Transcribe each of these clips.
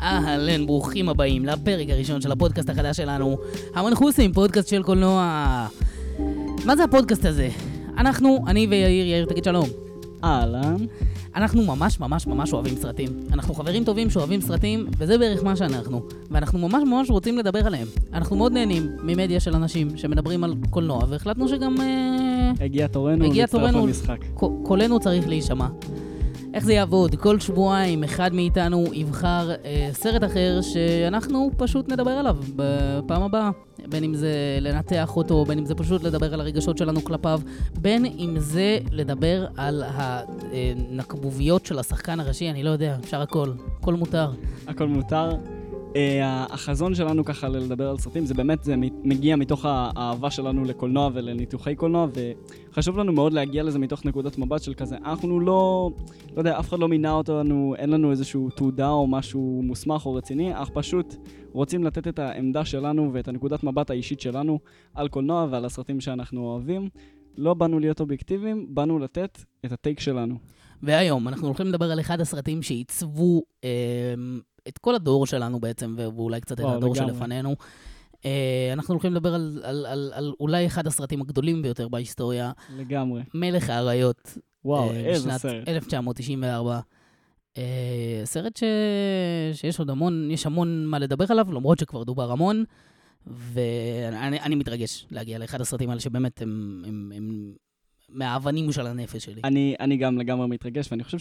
אהלן, ברוכים הבאים לפרק הראשון של הפודקאסט החדש שלנו, המנחוסים, פודקאסט של קולנוע. מה זה הפודקאסט הזה? אנחנו, אני ויאיר, יאיר, תגיד שלום. אהלן. אנחנו ממש ממש ממש אוהבים סרטים. אנחנו חברים טובים שאוהבים סרטים, וזה בערך מה שאנחנו. ואנחנו ממש ממש רוצים לדבר עליהם. אנחנו מאוד נהנים ממדיה של אנשים שמדברים על קולנוע, והחלטנו שגם... אה, הגיע תורנו הגיע תורנו. למשחק. קולנו צריך להישמע. איך זה יעבוד? כל שבועיים אחד מאיתנו יבחר אה, סרט אחר שאנחנו פשוט נדבר עליו בפעם הבאה. בין אם זה לנתח אותו, בין אם זה פשוט לדבר על הרגשות שלנו כלפיו, בין אם זה לדבר על הנקבוביות של השחקן הראשי, אני לא יודע, אפשר הכל, הכל מותר. הכל מותר. אה, החזון שלנו ככה לדבר על סרטים, זה באמת, זה מגיע מתוך האהבה שלנו לקולנוע ולניתוחי קולנוע, וחשוב לנו מאוד להגיע לזה מתוך נקודת מבט של כזה, אנחנו לא, לא יודע, אף אחד לא מינה אותנו, אין לנו איזושהי תעודה או משהו מוסמך או רציני, אך פשוט רוצים לתת את העמדה שלנו ואת הנקודת מבט האישית שלנו על קולנוע ועל הסרטים שאנחנו אוהבים. לא באנו להיות אובייקטיביים, באנו לתת את הטייק שלנו. והיום אנחנו הולכים לדבר על אחד הסרטים שעיצבו אה, את כל הדור שלנו בעצם, ואולי קצת את הדור לגמרי. שלפנינו. אה, אנחנו הולכים לדבר על, על, על, על אולי אחד הסרטים הגדולים ביותר בהיסטוריה, לגמרי. מלך האריות. וואו, אה, איזה סרט. 1994. אה, סרט ש... שיש עוד המון, יש המון מה לדבר עליו, למרות שכבר דובר המון, ואני אני מתרגש להגיע לאחד הסרטים האלה שבאמת הם, הם, הם מהאבנים של הנפש שלי. אני, אני גם לגמרי מתרגש, ואני חושב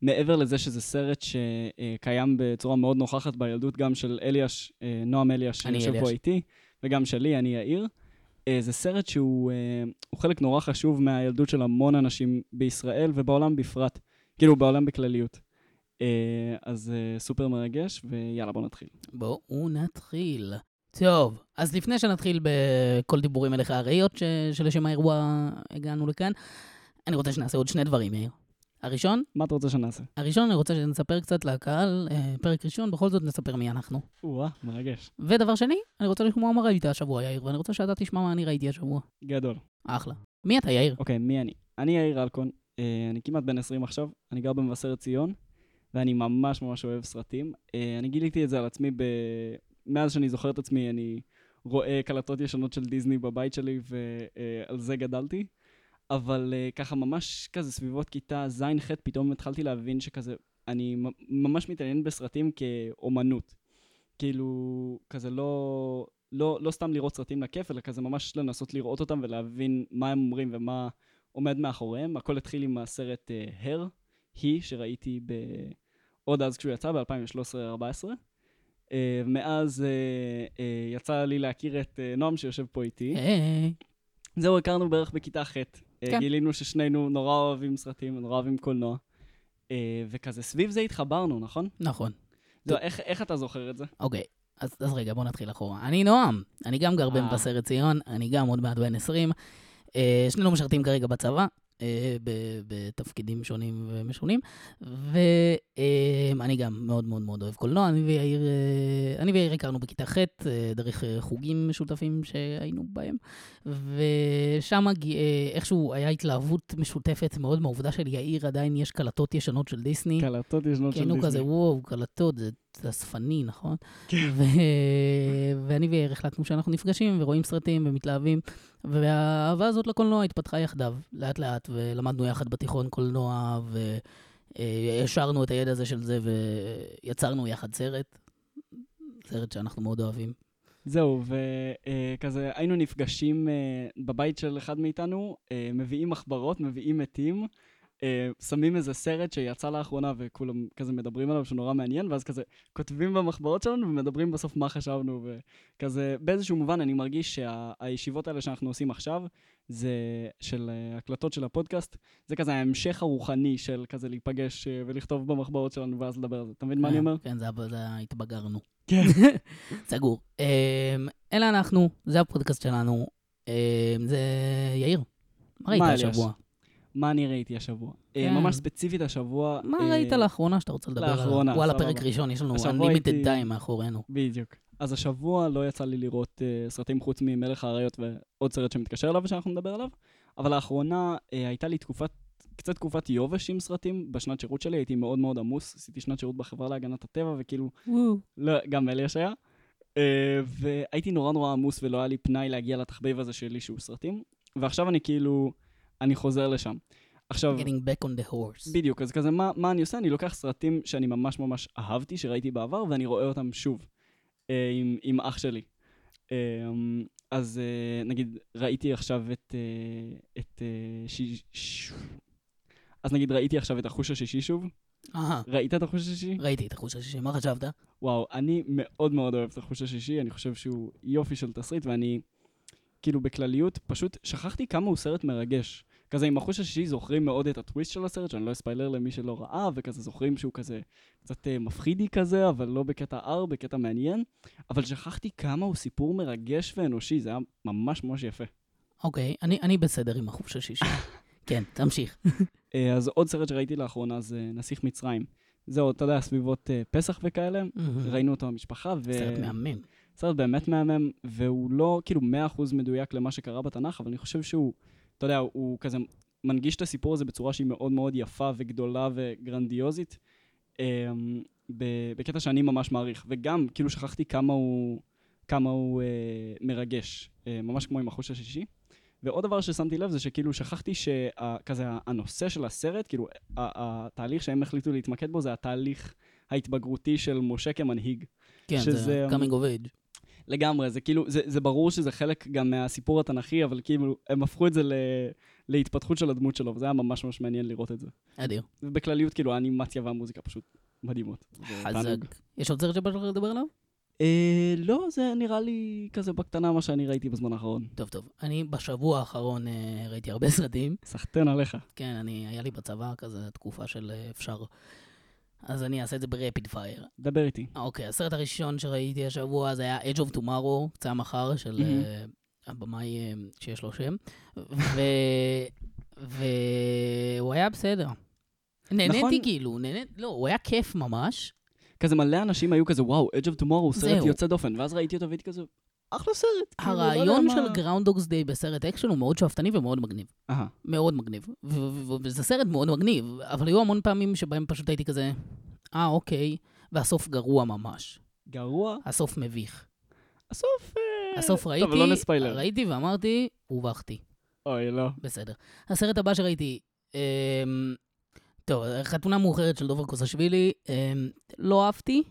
שמעבר לזה שזה סרט שקיים בצורה מאוד נוכחת בילדות, גם של אליאש, אה, נועם אליאש, שיושב. פה איתי, וגם שלי, אני יאיר. אה, זה סרט שהוא אה, חלק נורא חשוב מהילדות של המון אנשים בישראל ובעולם בפרט, כאילו בעולם בכלליות. אז סופר מרגש, ויאללה, בוא נתחיל. בואו נתחיל. טוב, אז לפני שנתחיל בכל דיבורים אליך האריות, ש... שלשם האירוע הגענו לכאן, אני רוצה שנעשה עוד שני דברים, מאיר. הראשון, מה אתה רוצה שנעשה? הראשון אני רוצה שנספר קצת לקהל, אה, פרק ראשון, בכל זאת נספר מי אנחנו. או-אה, מרגש. ודבר שני, אני רוצה לשמוע מה ראית השבוע, יאיר, ואני רוצה שאתה תשמע מה אני ראיתי השבוע. גדול. אחלה. מי אתה, יאיר? אוקיי, מי אני? אני יאיר אלקון, אה, אני כמעט בן 20 עכשיו, אני גר במבשרת ציון, ואני ממש ממש אוהב סרטים. אה, אני גיליתי את זה על עצמי ב... מאז שאני זוכר את עצמי, אני רואה קלטות ישנות של דיסני בבית שלי, ועל זה גדלתי. אבל אה, ככה ממש כזה סביבות כיתה ז'-ח', פתאום התחלתי להבין שכזה, אני ממש מתעניין בסרטים כאומנות. כאילו, כזה לא, לא, לא סתם לראות סרטים לכיף, אלא כזה ממש לנסות לראות אותם ולהבין מה הם אומרים ומה עומד מאחוריהם. הכל התחיל עם הסרט הר, uh, היא, שראיתי ב... עוד אז כשהוא יצא, ב-2013-2014. Uh, מאז uh, uh, יצא לי להכיר את uh, נועם שיושב פה איתי. היי. זהו, הכרנו בערך בכיתה ח'. כן. כן. גילינו ששנינו נורא אוהבים סרטים, נורא אוהבים קולנוע. אה, וכזה, סביב זה התחברנו, נכון? נכון. זהו, איך, איך אתה זוכר את זה? אוקיי, אז, אז רגע, בוא נתחיל אחורה. אני נועם, אני גם גר אה. במבשרת ציון, אני גם עוד מעט בן 20. אה, שנינו משרתים כרגע בצבא, אה, בתפקידים שונים ומשונים, ואני גם מאוד מאוד מאוד אוהב קולנוע. אני ויאיר, אה, אני ויאיר הכרנו בכיתה ח', אה, דרך אה, חוגים משותפים שהיינו בהם, ושם איכשהו היה התלהבות משותפת מאוד מהעובדה שליאיר עדיין יש קלטות ישנות של דיסני. קלטות ישנות של כן, הוא דיסני. כזה, וואו, קלטות, זה זה אספני, נכון? כן. ואני ויאיר החלטנו שאנחנו נפגשים ורואים סרטים ומתלהבים, והאהבה הזאת לקולנוע התפתחה יחדיו, לאט-לאט, ולמדנו יחד בתיכון קולנוע, והשארנו את הידע הזה של זה, ויצרנו יחד סרט, סרט שאנחנו מאוד אוהבים. זהו, וכזה היינו נפגשים אה, בבית של אחד מאיתנו, אה, מביאים מחברות, מביאים מתים, שמים איזה סרט שיצא לאחרונה וכולם כזה מדברים עליו שהוא נורא מעניין, ואז כזה כותבים במחברות שלנו ומדברים בסוף מה חשבנו, וכזה באיזשהו מובן אני מרגיש שהישיבות האלה שאנחנו עושים עכשיו, זה של אה, הקלטות של הפודקאסט, זה כזה ההמשך הרוחני של כזה להיפגש אה, ולכתוב במחברות שלנו ואז לדבר על זה. אתה מבין מה אני אומר? כן, זה, התבגרנו. כן. סגור. אמ, אלה אנחנו, זה הפודקאסט שלנו. אמ, זה יאיר. מה ראית? השבוע? מה אני ראיתי השבוע? אה, כן. ממש ספציפית השבוע. מה אה, ראית לאחרונה שאתה רוצה לדבר עליו? לאחרונה, וואלה. פרק ראשון, יש לנו unlimited הייתי- time מאחורינו. בדיוק. אז השבוע לא יצא לי לראות uh, סרטים חוץ ממלך האריות ועוד סרט שמתקשר אליו ושאנחנו נדבר עליו, אבל לאחרונה uh, הייתה לי תקופת, קצת תקופת יובש עם סרטים. בשנת שירות שלי הייתי מאוד מאוד עמוס, עשיתי שנת שירות בחברה להגנת הטבע, וכאילו, לא, גם אליאש היה. Uh, והייתי נורא נורא עמוס ולא היה לי פנאי להגיע לתחביב הזה שלי שהוא סרטים, ועכשיו אני כאילו, אני חוזר לשם. עכשיו... getting back on the horse. בדיוק, אז כזה, מה, מה אני עושה? אני לוקח סרטים שאני ממש ממש אהבתי, שראיתי בעבר, ואני רואה אותם שוב, אה, עם, עם אח שלי. אה, אז אה, נגיד, ראיתי עכשיו את... אה, את אה, ש... ש... אז נגיד, ראיתי עכשיו את החוש השישי שוב. אהה, ראית את החוש השישי? ראיתי את החוש השישי, מה חשבת? וואו, אני מאוד מאוד אוהב את החוש השישי, אני חושב שהוא יופי של תסריט, ואני, כאילו, בכלליות, פשוט שכחתי כמה הוא סרט מרגש. כזה עם החוש השישי זוכרים מאוד את הטוויסט של הסרט, שאני לא אספיילר למי שלא ראה, וכזה זוכרים שהוא כזה קצת אה, מפחידי כזה, אבל לא בקטע R, בקטע מעניין. אבל שכחתי כמה הוא סיפור מרגש ואנושי, זה היה ממש ממש יפה. אוקיי, אני אני בסדר עם החוש השישי. כן, תמשיך. אה, אז עוד סרט שראיתי לאחרונה זה נסיך מצרים. זהו, אתה יודע, סביבות אה, פסח וכאלה, ראינו אותו במשפחה, ו... סרט מהמם. סרט באמת מהמם, והוא לא כאילו 100% מדויק למה שקרה בתנ"ך, אבל אני חושב שהוא, אתה יודע, הוא כזה מנגיש את הסיפור הזה בצורה שהיא מאוד מאוד יפה וגדולה וגרנדיוזית, אמ, ב- בקטע שאני ממש מעריך. וגם, כאילו שכחתי כמה הוא, כמה הוא אה, מרגש, אה, ממש כמו עם החוש השישי. ועוד דבר ששמתי לב זה שכאילו שכחתי שכזה הנושא של הסרט, כאילו התהליך שהם החליטו להתמקד בו זה התהליך ההתבגרותי של משה כמנהיג. כן, שזה- זה coming of age. לגמרי, זה כאילו, זה, זה ברור שזה חלק גם מהסיפור התנ"כי, אבל כאילו, הם הפכו את זה ל, להתפתחות של הדמות שלו, וזה היה ממש ממש מעניין לראות את זה. אדיר. ובכלליות, כאילו, האנימציה והמוזיקה פשוט מדהימות. חזק. יש עוד סרט שבא לך לדבר עליו? אה, לא, זה נראה לי כזה בקטנה מה שאני ראיתי בזמן האחרון. טוב, טוב. אני בשבוע האחרון אה, ראיתי הרבה סרטים. סחטיין עליך. כן, אני, היה לי בצבא כזה תקופה של אה, אפשר. אז אני אעשה את זה ברפיד פייר. דבר איתי. אוקיי, הסרט הראשון שראיתי השבוע זה היה Edge of Tomorrow, יצא מחר, של. אה, הבמאי אה, שיש לו שם. והוא היה בסדר. נהניתי נכון. כאילו, נהניתי, לא, הוא היה כיף ממש. כזה מלא אנשים היו כזה, וואו, Edge of Tomorrow סרט. יוצא דופן, ואז ראיתי אותו והייתי כזה, אחלה סרט. כאילו, לא הרעיון של Groundhog Day בסרט אקשן הוא מאוד שאפתני ומאוד מגניב. מאוד מגניב. וזה סרט מאוד מגניב, אבל היו המון פעמים שבהם פשוט הייתי כזה, אה, אוקיי, והסוף גרוע ממש. גרוע. הסוף מביך. הסוף... אה, הסוף ראיתי, טוב, לא נספיילר. ראיתי ואמרתי, הובכתי. אוי, לא. בסדר. הסרט הבא שראיתי, אמ, טוב, חתונה מאוחרת של דובר קוסשווילי, אמ, לא אהבתי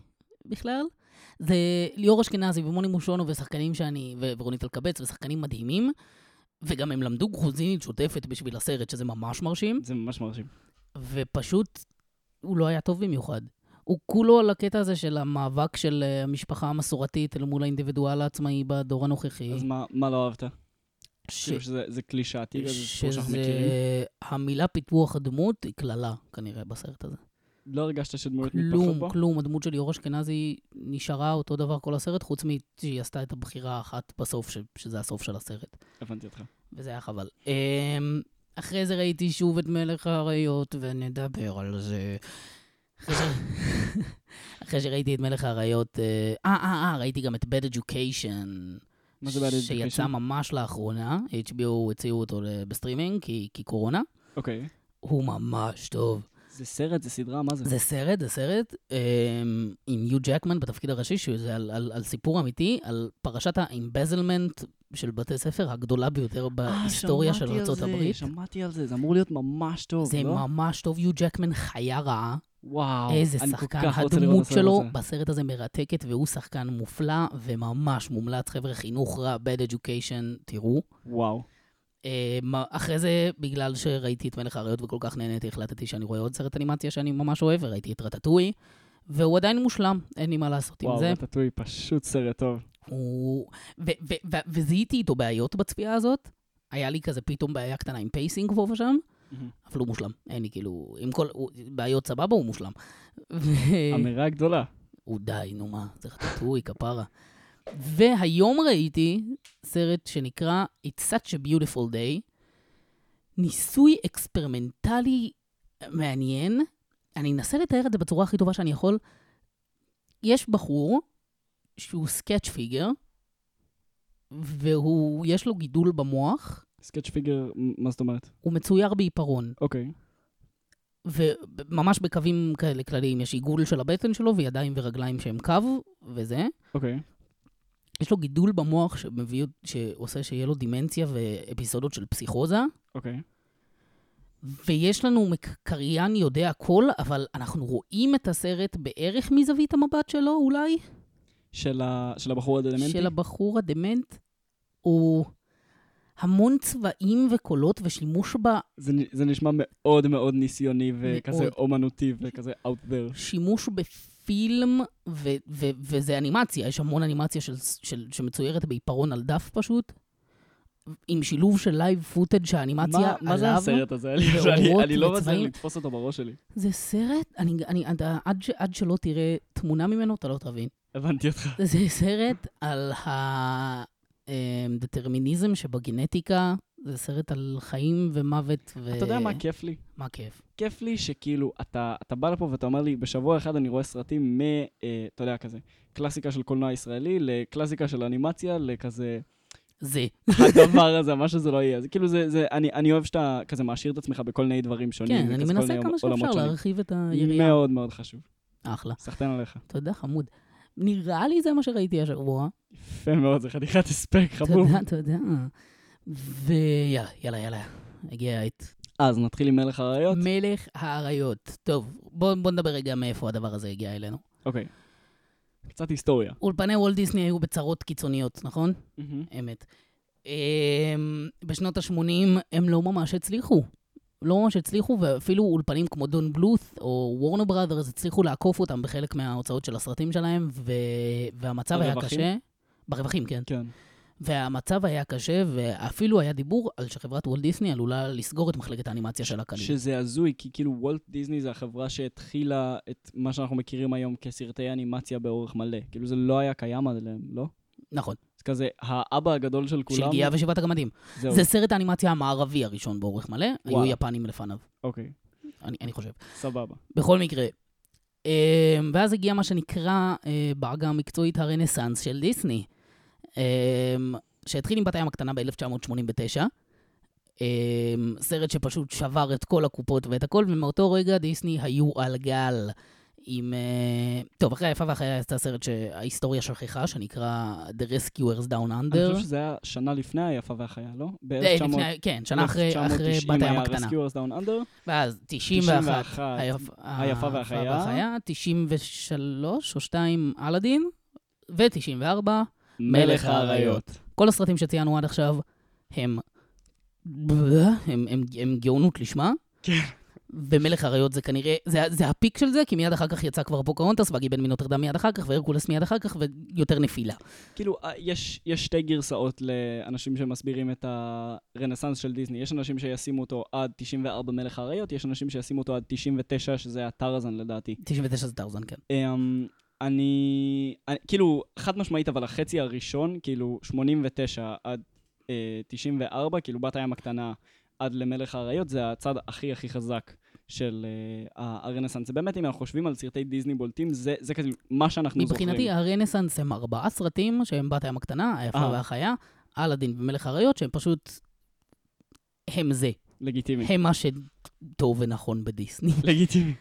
בכלל. זה ליאור אשכנזי ומוני מושונו ושחקנים שאני, ורונית אלקבץ, ושחקנים מדהימים, וגם הם למדו גרוזינית שוטפת בשביל הסרט, שזה ממש מרשים, זה ממש מרשים. ופשוט הוא לא היה טוב במיוחד. הוא כולו על הקטע הזה של המאבק של אה, המשפחה המסורתית אל מול האינדיבידואל העצמאי בדור הנוכחי. אז מה מה לא אהבת? ש- כאילו שזה זה קלישאתי, כזה סיפור שאנחנו מכירים. המילה פיתוח הדמות היא קללה, כנראה, בסרט הזה. לא הרגשת שדמויות מתפתחות כלום, בו? כלום. הדמות של ליאור אשכנזי נשארה אותו דבר כל הסרט, חוץ משהיא עשתה את הבחירה האחת בסוף, ש... שזה הסוף של הסרט. הבנתי אותך. וזה היה חבל. אמ, אחרי זה ראיתי שוב את מלך האריות, ונדבר על זה. אחרי, שראיתי את מלך האריות, אה, אה, אה, אה, ראיתי גם את Bad Education. מה זה Bad Education? שיצא ממש לאחרונה, HBO הציעו אותו בסטרימינג, כי, כי קורונה. אוקיי. הוא ממש טוב. זה סרט, זה סדרה, מה זה? זה סרט, זה סרט אמ, עם יו ג'קמן בתפקיד הראשי, שזה על, על, על סיפור אמיתי, על פרשת ה embezzlement של בתי ספר הגדולה ביותר אה, בהיסטוריה של שמעתי על זה, הברית. שמעתי על זה, זה אמור להיות ממש טוב, זה לא? ממש טוב, יו ג'קמן חיה רעה, וואו, איזה שחקן, הדמות שלו הזה. בסרט הזה מרתקת, והוא שחקן מופלא וממש מומלץ, חבר'ה, חינוך רע, bad education, תראו. וואו. אה, אחרי זה, בגלל שראיתי את מלך האריות וכל כך נהניתי, החלטתי שאני רואה עוד סרט אנימציה שאני ממש אוהב, וראיתי את רטטוי, והוא עדיין מושלם, אין לי מה לעשות עם וואו, זה. רטטוי, פשוט סרט טוב. הוא... ו- ו- ו- וזיהיתי איתו בעיות בצפייה הזאת. היה לי כזה פתאום בעיה קטנה עם pacing פה ושם, אבל הוא מושלם. אין לי כאילו, עם כל הוא- בעיות סבבה, הוא מושלם. אמירה גדולה. הוא די, נו מה, זה רטטוי, כפרה. והיום ראיתי סרט שנקרא It's such a beautiful day, ניסוי אקספרימנטלי מעניין. אני אנסה לתאר את זה בצורה הכי טובה שאני יכול. יש בחור, שהוא stick figure, והוא, יש לו גידול במוח, stick figure, מה זאת אומרת? הוא מצויר בעיפרון, אוקיי. וממש בקווים כאלה כלליים, יש עיגול של הבטן שלו וידיים ורגליים שהם קו, וזה. אוקיי. יש לו גידול במוח שמביא, שעושה שיהיה לו דימנציה ואפיסודות של פסיכוזה, אוקיי. ויש לנו קריין יודע הכל, אבל אנחנו רואים את הסרט בערך מזווית המבט שלו, אולי? של, ה... של הבחור הדמנטי? של הבחור הדמנט. הוא המון צבעים וקולות ושימוש ב... זה, זה נשמע מאוד מאוד ניסיוני וכזה מאוד. אומנותי וכזה out there. שימוש בפילם, ו- ו- וזה אנימציה, יש המון אנימציה של, של, שמצוירת בעיפרון על דף פשוט, עם שילוב של live footage שהאנימציה מה, עליו. מה זה הסרט הזה? אני, אני, אני לא מצליח וצבעים. לתפוס אותו בראש שלי. זה סרט, אני, אני, עד, ש, עד שלא תראה תמונה ממנו, אתה לא תבין. הבנתי אותך. זה סרט על הדטרמיניזם שבגנטיקה, זה סרט על חיים ומוות. ו... אתה יודע מה כיף לי? מה כיף? כיף לי שכאילו, אתה, אתה בא לפה ואתה אומר לי, בשבוע אחד אני רואה סרטים מ... אה, אתה יודע, כזה, קלאסיקה של קולנוע ישראלי, לקלאסיקה של אנימציה, לכזה, זה. הדבר הזה, מה שזה לא יהיה. זה כאילו, זה, זה, אני, אני אוהב שאתה כזה מעשיר את עצמך בכל מיני דברים שונים. כן, אני מנסה כמה שאפשר. להרחיב את היריעה. מאוד מאוד חשוב. אחלה. סחטיין עליך. תודה, חמוד. נראה לי זה מה שראיתי השבוע. יפה מאוד, זה חתיכת הספק, חבוב. תודה, תודה. ויאללה, יאללה, יאללה. הגיע העת. אז נתחיל עם מלך האריות? מלך האריות. טוב, בוא, בוא נדבר רגע מאיפה הדבר הזה הגיע אלינו. אוקיי. קצת היסטוריה. אולפני וולט דיסני היו בצרות קיצוניות, נכון? מהמם. אמת. אמ, בשנות ה-80 הם לא ממש הצליחו. לא ממש הצליחו, ואפילו אולפנים כמו דון בלות' או וורנר בראדרס הצליחו לעקוף אותם בחלק מההוצאות של הסרטים שלהם, ו... והמצב היה? קשה. ברווחים, כן. כן. והמצב היה קשה, ואפילו היה דיבור על שחברת וולט דיסני עלולה לסגור את מחלקת האנימציה של הקליל. שזה הזוי, כי כאילו וולט דיסני זה החברה שהתחילה את מה שאנחנו מכירים היום כסרטי אנימציה באורך מלא. כאילו זה לא היה קיים עליהם, לא? נכון, כזה, האבא הגדול של כולם... של גיאה ושבעת הגמדים. זהו, זה סרט האנימציה המערבי הראשון באורך מלא, היו. יפנים לפניו, אוקיי, אני, אני חושב. סבבה. בכל מקרה. אה, ואז הגיע מה שנקרא אה, בעגה המקצועית הרנסאנס של דיסני, אה, שהתחיל עם בת הים הקטנה ב-1989. סרט שפשוט שבר את כל הקופות ואת הכל, ומאותו רגע דיסני היו על גל. עם... אה, טוב, אחרי היפה והחיה יצא סרט שההיסטוריה שכחה, שנקרא The Rescuers Down אני Under. חושב שזה היה שנה לפני היפה והחיה, לא? אה, לפני- כן, שנה אחרי אחרי בת הים הקטנה. היה Rescuers Down Under, ואז 91, 91, היפ- היפה והחיה. 93 או 2 אלאדין, ו-94 מלך האריות. כל הסרטים שציינו עד עכשיו הם, הם, הם, הם גאונות לשמה. כן. ומלך האריות זה כנראה, זה, זה הפיק של זה, כי מיד אחר כך יצא כבר פוקהונטס, והגיבן מנוטרדם מיד אחר כך, והרקולס מיד אחר כך, ויותר נפילה. כאילו, אה, יש, יש שתי גרסאות לאנשים שמסבירים את הרנסאנס של דיסני. יש אנשים שישימו אותו עד 94 מלך האריות, יש אנשים שישימו אותו עד 99, שזה הטרזן לדעתי. 99 זה טרזן, כן. Um, אני, אני, כאילו, חד משמעית, אבל החצי הראשון, כאילו, 89 עד uh, 94, כאילו, בת הים הקטנה עד למלך האריות, זה הצד הכי הכי חזק של uh, הרנסאנס. זה באמת, אם אנחנו חושבים על סרטי דיסני בולטים, זה, זה כזה מה שאנחנו זוכרים. מבחינתי, הרנסאנס הם ארבעה סרטים, שהם בת הים הקטנה, היפה אה. והחיה, אלאדין ומלך האריות, שהם פשוט... הם זה. לגיטימי. הם מה שטוב ונכון בדיסני. לגיטימי.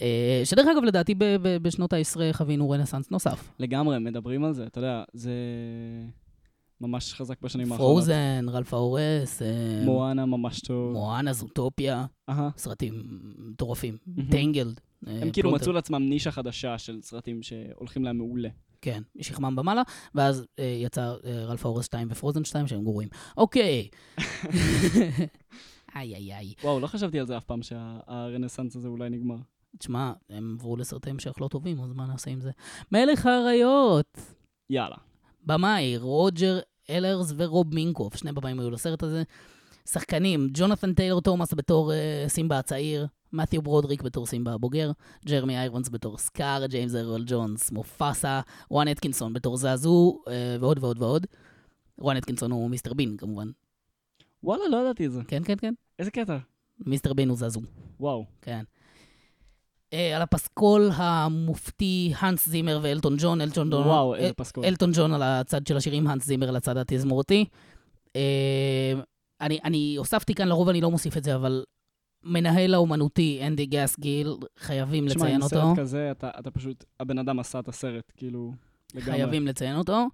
אה, שדרך אגב, לדעתי ב- ב- בשנות העשרה חווינו רנסאנס נוסף. לגמרי, מדברים על זה, אתה יודע, זה ממש חזק בשנים האחרונות. פרוזן, רלף האורס, אה, מואנה ממש טוב. מואנה, זוטופיה, אהה. סרטים מטורפים. טנגלד. אה, הם כאילו. מצאו לעצמם נישה חדשה של סרטים שהולכים להם מעולה. כן, שהם במעלה, ואז אה, יצא רלף האורס 2 ופרוזן 2 שהם גרועים. אוקיי. איי איי איי. וואו, לא חשבתי על זה אף פעם שהרנסאנס הזה אולי נגמר. תשמע, הם עברו לסרטי המשך לא טובים, אז מה נעשה עם זה? מלך האריות! יאללה. במאי, רוג'ר אלרס ורוב מינקוף, שני במאים היו לסרט הזה. שחקנים, ג'ונתן טיילור תומאס בתור uh, סימבה הצעיר, מתיו ברודריק בתור סימבה הבוגר, ג'רמי איירונס בתור סקאר, ג'יימס ארל ג'ונס, מופסה, רואן אטקינסון בתור זעזו, uh, ועוד ועוד ועוד. רואן אטקינסון הוא מיסטר בין, כמובן. וואלה, לא ידעתי את זה. כן, כן, כן. איזה קטע. מיסטר בין הוא זעזו, וואו. כן. אה, על הפסקול המופתי האנס זימר ואלטון ג'ון, אלטון ג'ון, וואו, אל- איזה פסקול. אלטון ג'ון על הצד של השירים, האנס זימר על הצד התזמורתי. אה, אני, אני הוספתי כאן, לרוב אני לא מוסיף את זה, אבל מנהל האומנותי, אנדי גסגיל, חייבים תשמע, לציין עם אותו. סרט כזה, אתה, אתה פשוט, הבן אדם עשה את הסרט, כאילו, לגמרי. חייבים לציין אותו.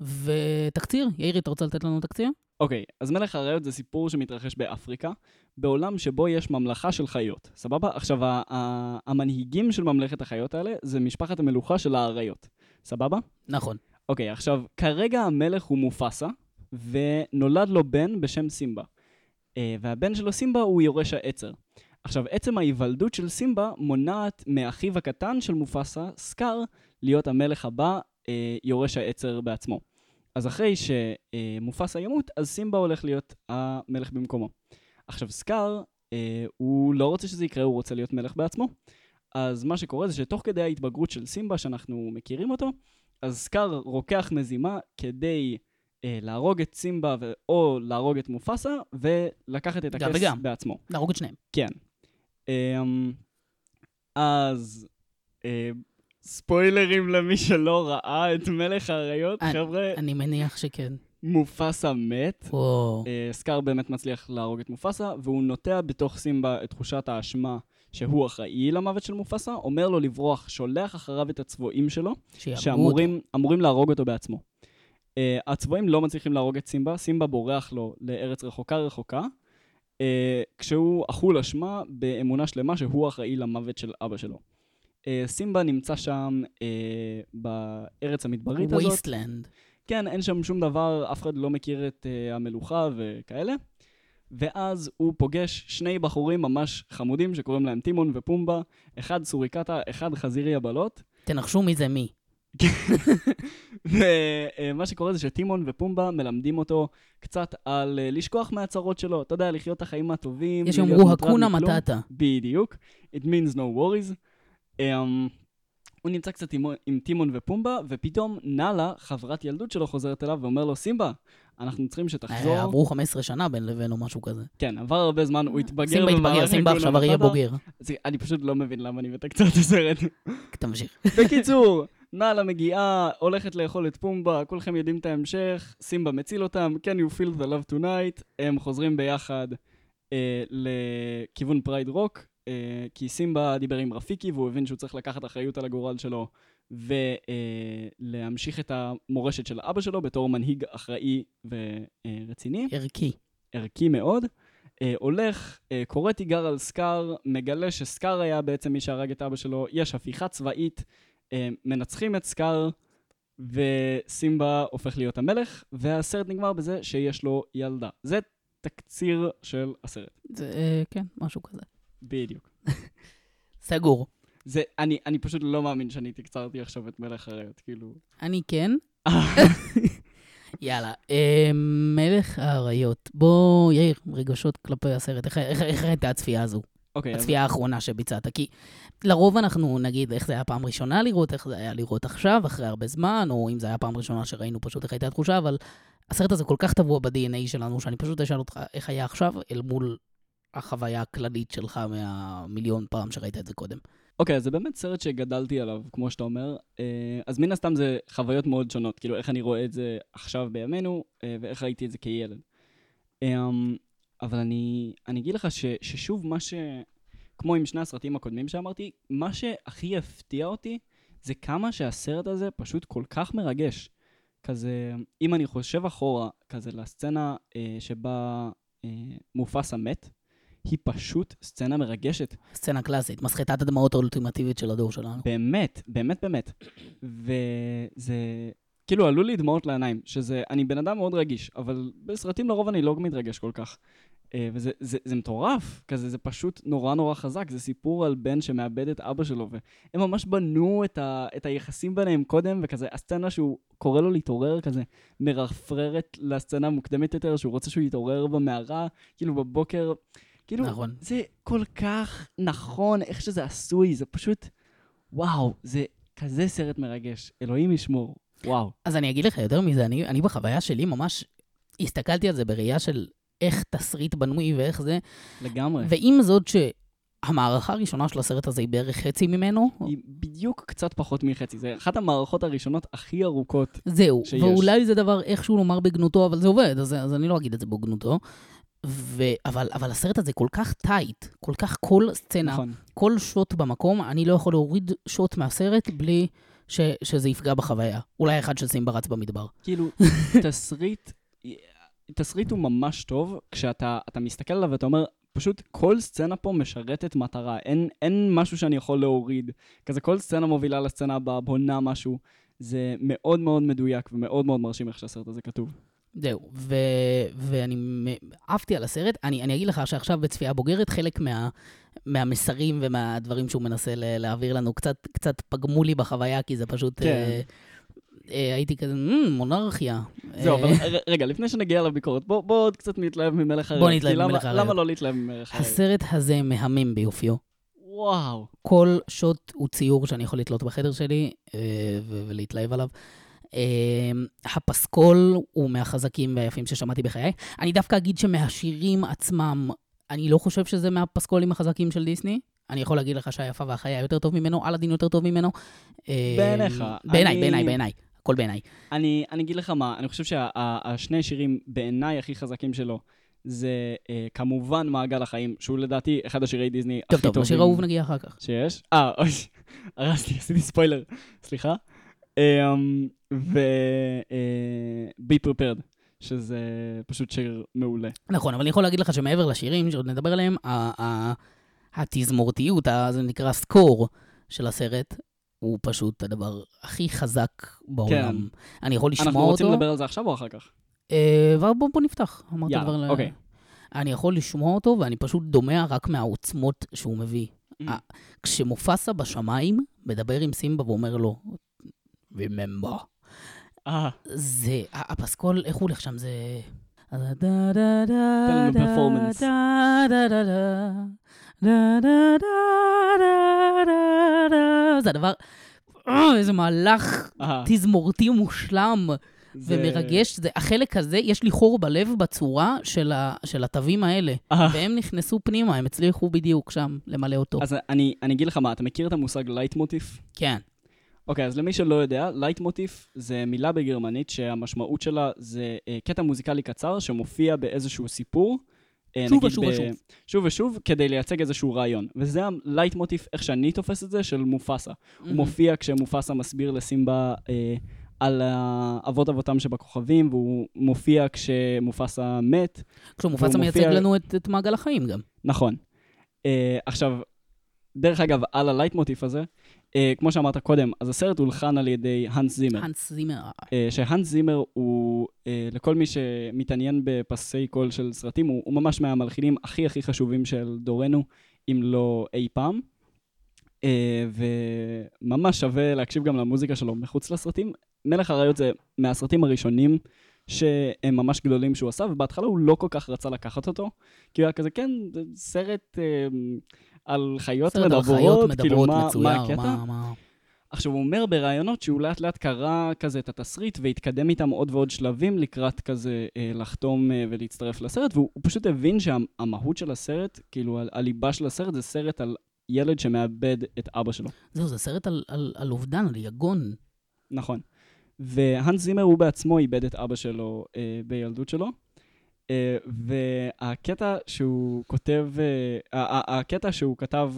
ותקציר, יאיר, אתה רוצה לתת לנו תקציר? אוקיי, אז מלך האריות זה סיפור שמתרחש באפריקה, בעולם שבו יש ממלכה של חיות, סבבה? עכשיו, ה- ה- המנהיגים של ממלכת החיות האלה זה משפחת המלוכה של האריות, סבבה? נכון. אוקיי, עכשיו, כרגע המלך הוא מופסה, ונולד לו בן בשם סימבה. אה, והבן שלו סימבה הוא יורש העצר. עכשיו, עצם ההיוולדות של סימבה מונעת מאחיו הקטן של מופסה, סקאר, להיות המלך הבא, אה, יורש העצר בעצמו. אז אחרי שמופסה ימות, אז סימבה הולך להיות המלך במקומו. עכשיו, סקאר, אה, הוא לא רוצה שזה יקרה, הוא רוצה להיות מלך בעצמו. אז מה שקורה זה שתוך כדי ההתבגרות של סימבה, שאנחנו מכירים אותו, אז סקאר רוקח מזימה כדי אה, להרוג את סימבה ו- או להרוג את מופסה, ולקחת את הכס וגם. בעצמו. להרוג את שניהם. כן. אמ, אז אה, ספוילרים למי שלא ראה את מלך האריות, חבר'ה, אני מניח שכן. מופסה מת. וואו. אה, סקאר באמת מצליח להרוג את מופסה, והוא נוטע בתוך סימבה את תחושת האשמה שהוא אחראי למוות של מופסה, אומר לו לברוח, שולח אחריו את הצבועים שלו. שאמורים אמורים להרוג אותו בעצמו. Uh, הצבועים לא מצליחים להרוג את סימבה, סימבה בורח לו לארץ רחוקה רחוקה, uh, כשהוא אכול אשמה באמונה שלמה שהוא אחראי למוות של אבא שלו. Uh, סימבה נמצא שם uh, בארץ המדברית הזאת. וייסטלנד. כן, אין שם שום דבר, אף אחד לא מכיר את uh, המלוכה וכאלה. ואז הוא פוגש שני בחורים ממש חמודים שקוראים להם טימון ופומבה, אחד סוריקטה, אחד חזירי הבלות. תנחשו מי זה מי. ומה שקורה זה שטימון ופומבה מלמדים אותו קצת על אה, לשכוח מהצרות שלו, אתה יודע, לחיות את החיים הטובים. יש שיאמרו הקונה. מטאטה. בדיוק. It means no worries. Um, הוא נמצא קצת עם, עם טימון ופומבה, ופתאום נאלה, חברת ילדות שלו, חוזרת אליו ואומר לו, סימבה, אנחנו צריכים שתחזור. אה, עברו 15 שנה בין לבין או משהו כזה. כן, עבר הרבה זמן, הוא התבגר סימבה התבגר, סימבה עכשיו מטאטה. בוגר. אני פשוט לא מבין למה אני מתקצר את הסרט. תמשיך. בקיצור, נאלה מגיעה, הולכת לאכול את פומבה, כולכם יודעים את ההמשך, סימבה מציל אותם, can you feel the love tonight, הם חוזרים ביחד אה, לכיוון פרייד רוק, אה, כי סימבה דיבר עם רפיקי והוא הבין שהוא צריך לקחת אחריות על הגורל שלו ולהמשיך את המורשת של אבא שלו בתור מנהיג אחראי ורציני. ערכי. ערכי מאוד. אה, הולך, אה, קורא תיגר על סקאר, מגלה שסקאר היה בעצם מי שהרג את אבא שלו, יש הפיכה צבאית, אה, מנצחים את סקאר, וסימבה הופך להיות המלך, והסרט נגמר בזה שיש לו ילדה. זה תקציר של הסרט. זה, אה, כן, משהו כזה. בדיוק. סגור. זה, אני, אני פשוט לא מאמין שאני תקצרתי עכשיו את מלך הריות, כאילו... אני כן. יאללה, אה, מלך האריות. בוא, יאיר, רגשות כלפי הסרט. איך- איך איך הייתה הצפייה הזו? אוקיי, אז הצפייה האחרונה שביצעת? כי לרוב אנחנו נגיד איך זה היה פעם ראשונה לראות, איך זה היה לראות עכשיו, אחרי הרבה זמן, או אם זה היה פעם ראשונה שראינו פשוט איך הייתה התחושה, אבל הסרט הזה כל כך טבוע ב-DNA שלנו, שאני פשוט אשאל אותך איך היה עכשיו, אל מול החוויה הכללית שלך מהמיליון פעם שראית את זה קודם. אוקיי, אז זה באמת סרט שגדלתי עליו, כמו שאתה אומר. אה, אז מן הסתם זה חוויות מאוד שונות, כאילו איך אני רואה את זה עכשיו בימינו, אה, ואיך ראיתי את זה כילד. אמ, אבל אני, אני אגיד לך ש, ששוב, מה ש... כמו עם שני הסרטים הקודמים שאמרתי, מה שהכי הפתיע אותי זה כמה שהסרט הזה פשוט כל כך מרגש. כזה, אם אני חושב אחורה, כזה לסצנה אה, שבה אה, מופסה מת, היא פשוט סצנה מרגשת. סצנה קלאסית, מסחטת הדמעות האולטימטיבית של הדור שלנו. באמת, באמת באמת. וזה, כאילו, עלו לי דמעות לעיניים, שזה, אני בן אדם מאוד רגיש, אבל בסרטים לרוב אני לא מתרגש כל כך. אה, וזה זה, זה מטורף, כזה, זה פשוט נורא נורא חזק, זה סיפור על בן שמאבד את אבא שלו, והם ממש בנו את, ה, את היחסים ביניהם קודם, וכזה, הסצנה שהוא קורא לו להתעורר, כזה, מרפררת לסצנה המוקדמת יותר, שהוא רוצה שהוא יתעורר במערה, כאילו בבוקר, כאילו, נכון. זה כל כך נכון איך שזה עשוי, זה פשוט, וואו, זה כזה סרט מרגש, אלוהים ישמור, וואו. אז אני אגיד לך יותר מזה, אני, אני בחוויה שלי ממש הסתכלתי על זה בראייה של איך תסריט בנוי ואיך זה, לגמרי. ועם זאת המערכה הראשונה של הסרט הזה היא בערך חצי ממנו. היא בדיוק קצת פחות מחצי. זה אחת המערכות הראשונות הכי ארוכות. זהו, שיש. ואולי זה דבר איכשהו לומר בגנותו, אבל זה עובד, אז, אז אני לא אגיד את זה בגנותו. ו... אבל, אבל הסרט הזה כל כך טייט, כל כך כל סצנה, נכון. כל שוט במקום, אני לא יכול להוריד שוט מהסרט בלי ש... שזה יפגע בחוויה. אולי אחד של סימבה רץ במדבר. כאילו, תסריט, תסריט הוא ממש טוב, כשאתה אתה מסתכל עליו ואתה אומר, פשוט כל סצנה פה משרתת מטרה, אין, אין משהו שאני יכול להוריד. כזה כל סצנה מובילה לסצנה הבאה, בונה משהו. זה מאוד מאוד מדויק ומאוד מאוד מרשים איך שהסרט הזה כתוב. זהו, ו... ואני עפתי על הסרט. אני, אני אגיד לך שעכשיו בצפייה בוגרת, חלק מה... מהמסרים ומהדברים שהוא מנסה ל- להעביר לנו קצת, קצת פגמו לי בחוויה, כי זה פשוט... כן. אה, אה, הייתי כזה, "מ, מונרכיה. זהו, אה, אבל רגע, לפני שנגיע לביקורת, בוא, בוא עוד קצת נתלהב ממלך הריאות. בוא נתלהב ממלך הריאות. למה לא להתלהב ממלך הריאות? הסרט הזה מהמם ביופיו. וואו. כל שוט הוא ציור שאני יכול לתלות בחדר שלי ולהתלהב עליו. אה, הפסקול הוא מהחזקים והיפים ששמעתי בחיי. אני דווקא אגיד שמהשירים עצמם, אני לא חושב שזה מהפסקולים החזקים של דיסני. אני יכול להגיד לך שהיפה והחיה יותר טוב ממנו, אלאדין יותר טוב ממנו. אה, בעיניך, בעיניי, בעיניי, בעיניי. הכל בעיניי. אני, אני אגיד לך מה, אני חושב שהשני שירים בעיניי הכי חזקים שלו, זה אה, כמובן מעגל החיים, שהוא לדעתי אחד השירי דיסני טוב, הכי טוב, טובים לשיר אהוב נגיע אחר כך. שיש. אה, אוי, הרסתי, עשיתי ספוילר, סליחה. אמ, ו... אה, prepared, שזה פשוט שיר מעולה. נכון, אבל אני יכול להגיד לך שמעבר לשירים, שעוד נדבר עליהם, התזמורתיות, זה נקרא סקור של הסרט, הוא פשוט הדבר הכי חזק בעולם. אני יכול לשמוע אנחנו אותו. רוצים לדבר על זה עכשיו או אחר כך? אה, ובוא בוא נפתח. אמרת כבר אוקיי. אני יכול לשמוע אותו, ואני פשוט דומע רק מהעוצמות שהוא מביא. Mm. כשמופסה בשמיים, מדבר עם סימבה ואומר לו, remember. אה, זה, הפסקול, איך הוא הולך שם? זה... לנו performance. זה הדבר, אה, איזה מהלך אה, תזמורתי מושלם זה- ומרגש. זה, החלק הזה, יש לי חור בלב בצורה של, ה, של התווים האלה. אה. והם נכנסו פנימה, הם הצליחו בדיוק שם למלא אותו. אז אני, אני אגיד לך מה, אתה מכיר את המושג לייט מוטיף? כן. אוקיי, אז למי שלא יודע, לייט מוטיף זה מילה בגרמנית שהמשמעות שלה זה אה, קטע מוזיקלי קצר שמופיע באיזשהו סיפור. אה, שוב ושוב ושוב. שוב ושוב, כדי לייצג איזשהו רעיון. וזה הלייט מוטיף, איך שאני תופס את זה, של מופסה. הוא מופיע כשמופסה מסביר לסימבה אה, על אבות אבותם שבכוכבים, והוא מופיע כשמופסה מת. כשמופסה והוא מייצג מופיע- לנו את, את מעגל החיים גם. נכון. אה, עכשיו, דרך אגב, על הלייט מוטיף הזה, אה, כמו שאמרת קודם, אז הסרט הולחן על ידי האנס זימר. האנס זימר. אה, שהאנס זימר הוא, אה, לכל מי שמתעניין בפסי קול של סרטים, הוא, הוא ממש מהמלחינים הכי הכי חשובים של דורנו, אם לא אי פעם. אה, וממש שווה להקשיב גם למוזיקה שלו מחוץ לסרטים. מלך האריות זה מהסרטים הראשונים שהם ממש גדולים שהוא עשה, ובהתחלה הוא לא כל כך רצה לקחת אותו, כי הוא היה כזה, כן, זה סרט אה, על חיות מדברות, חיות כאילו, מדברות, מה, מה מצויר, הקטע? מה... מה... עכשיו, הוא אומר בראיונות שהוא לאט לאט קרא כזה את התסריט והתקדם איתם עוד ועוד שלבים לקראת כזה אה, לחתום אה, ולהצטרף לסרט, והוא הוא פשוט הבין שהמהות של הסרט, כאילו הליבה של הסרט זה סרט על ילד שמאבד את אבא שלו. זהו, זה סרט על, על, על אובדן, על יגון. נכון. והאנס זימר הוא בעצמו איבד את אבא שלו אה, בילדות שלו. אה, והקטע שהוא כותב, ה- הקטע שהוא כתב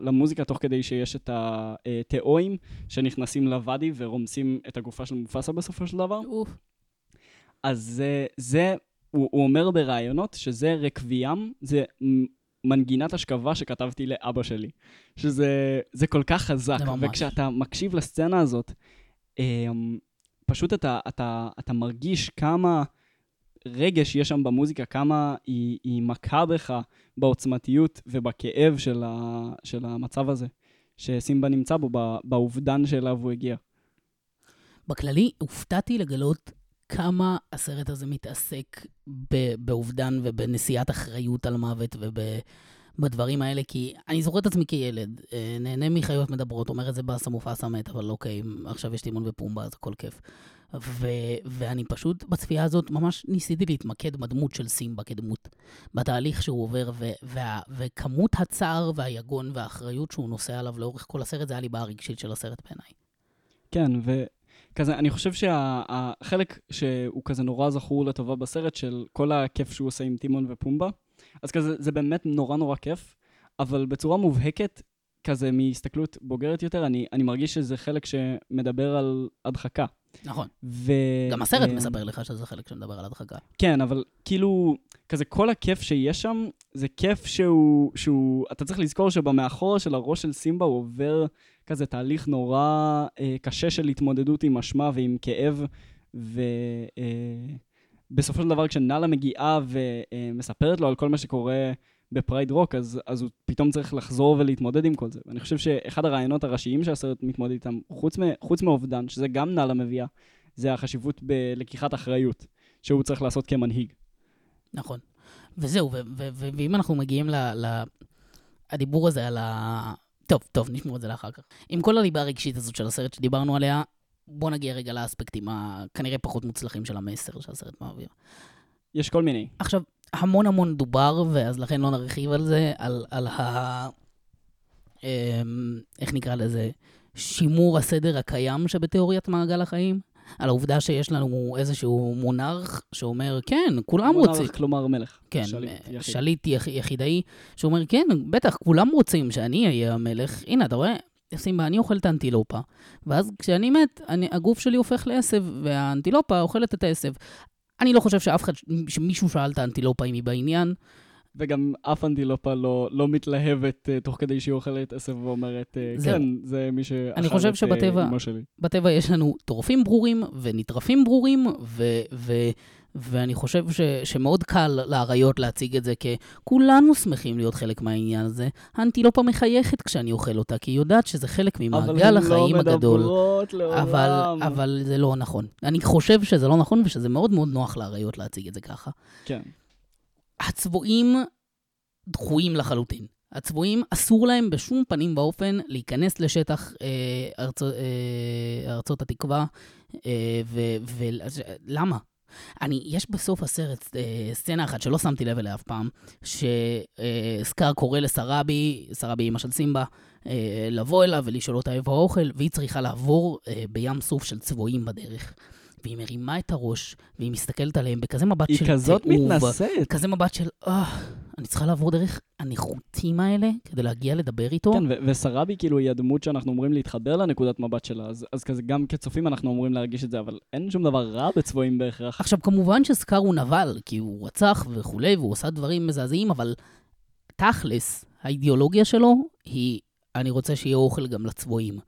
למוזיקה תוך כדי שיש את התיאואים שנכנסים לוואדי ורומסים את הגופה של מופסה בסופו של דבר, אוף. אז זה, זה הוא, הוא אומר בראיונות שזה רקוויאם, זה מנגינת השכבה שכתבתי לאבא שלי. שזה זה כל כך חזק. זה ממש. וכשאתה מקשיב לסצנה הזאת, אמ, פשוט אתה, אתה, אתה מרגיש כמה רגש יש שם במוזיקה, כמה היא, היא מכה בך בעוצמתיות ובכאב של, ה, של המצב הזה, שסימבה נמצא בו, באובדן שאליו הוא הגיע. בכללי, הופתעתי לגלות כמה הסרט הזה מתעסק באובדן ובנשיאת אחריות על מוות בדברים האלה, כי אני זוכר את עצמי כילד, אה, נהנה מחיות מדברות, אומר את זה באסה מופסה מת, אבל אוקיי, עכשיו יש טימון ופומבה, אז הכל כיף. ו- ואני פשוט בצפייה הזאת ממש ניסיתי להתמקד בדמות של סימבה כדמות, בתהליך שהוא עובר, ו- וה- וכמות הצער והיגון והאחריות שהוא נושא עליו לאורך כל הסרט, זה היה ליבה הרגשית של הסרט בעיניי. כן, וכזה, אני חושב שהחלק שהוא כזה נורא זכור לטובה בסרט, של כל הכיף שהוא עושה עם טימון ופומבה, אז כזה, זה באמת נורא נורא כיף, אבל בצורה מובהקת, כזה מהסתכלות בוגרת יותר, אני, אני מרגיש שזה חלק שמדבר על הדחקה. נכון. ו... גם הסרט אה, מספר לך שזה חלק שמדבר על הדחקה. כן, אבל כאילו, כזה כל הכיף שיש שם, זה כיף שהוא, שהוא, אתה צריך לזכור שבמאחור של הראש של סימבה הוא עובר כזה תהליך נורא אה, קשה של התמודדות עם אשמה ועם כאב, ובסופו אה, של דבר כשנאלה מגיעה ומספרת לו על כל מה שקורה בפרייד רוק, אז, אז הוא פתאום צריך לחזור ולהתמודד עם כל זה. ואני חושב שאחד הרעיונות הראשיים שהסרט מתמודד איתם, חוץ, מ, חוץ מאובדן, שזה גם נאלה מביאה, זה החשיבות בלקיחת אחריות, שהוא צריך לעשות כמנהיג. נכון. וזהו, ואם אנחנו מגיעים ל... ל- הדיבור הזה על ה... טוב, טוב, נשמור את זה לאחר כך. עם כל הליבה הרגשית הזאת של הסרט שדיברנו עליה, בוא נגיע רגע לאספקטים הכנראה פחות מוצלחים של המסר שהסרט מעביר. יש כל מיני. עכשיו, המון המון דובר, ואז לכן לא נרחיב על זה, על, על ה... אמ, איך נקרא לזה? שימור הסדר הקיים שבתיאוריית מעגל החיים. על העובדה שיש לנו איזשהו מונרך שאומר, כן, כולם מונרך, רוצים. כלומר מלך. כן, שליט יחיד. שליט יח, יחידאי, שאומר, כן, בטח, כולם רוצים שאני אהיה המלך. הנה, אתה רואה? סימבה, אני אוכל את האנטילופה, ואז כשאני מת, אני, הגוף שלי הופך לעשב, והאנטילופה אוכלת את העשב. אני לא חושב שאף אחד, שמישהו שאל את האנטילופה אם היא בעניין. וגם אף אנטילופה לא, לא מתלהבת uh, תוך כדי שהיא אוכלת עשב ואומרת, uh, זהו. כן, זה מי שאכל חושב את שבטבע- אה, אמא שלי. בטבע יש לנו טורפים ברורים ונטרפים ברורים, ו, ו, ואני חושב ש, שמאוד קל לאריות להציג את זה ככולנו שמחים להיות חלק מהעניין הזה. האנטילופה מחייכת כשאני אוכל אותה, כי היא יודעת שזה חלק ממעגל החיים אבל הן הגדול. לא מדברות לעולם. אבל, אבל זה לא נכון. אני חושב שזה לא נכון ושזה מאוד מאוד נוח לאריות להציג את זה ככה. כן. הצבועים דחויים לחלוטין. הצבועים, אסור להם בשום פנים ואופן להיכנס לשטח אה, ארצ... אה, ארצות התקווה. אה, ולמה? אני, יש בסוף הסרט אה, סצנה אחת שלא שמתי לב אליה אף פעם, שסקאר קורא לסראבי, סראבי אימא של סימבה, אה, לבוא אליו ולשאול אותה איפה האוכל, והיא צריכה לעבור אה, בים סוף של צבועים בדרך. והיא מרימה את הראש, והיא מסתכלת עליהם בכזה מבט היא של כזאת תיעוב. מתנשאת. כזה מבט של, אה, אני צריכה לעבור דרך הנחותים האלה כדי להגיע לדבר איתו. כן, ו- וסראבי כאילו היא הדמות שאנחנו אומרים להתחבר לנקודת מבט שלה, אז, אז כזה גם כצופים אנחנו אומרים להרגיש את זה, אבל אין שום דבר רע בצבועים בהכרח. עכשיו, כמובן שסקאר הוא נבל, כי הוא רצח וכולי, והוא עשה דברים מזעזעים, אבל תכלס, האידיאולוגיה שלו היא, אני רוצה שיהיה אוכל גם לצבועים.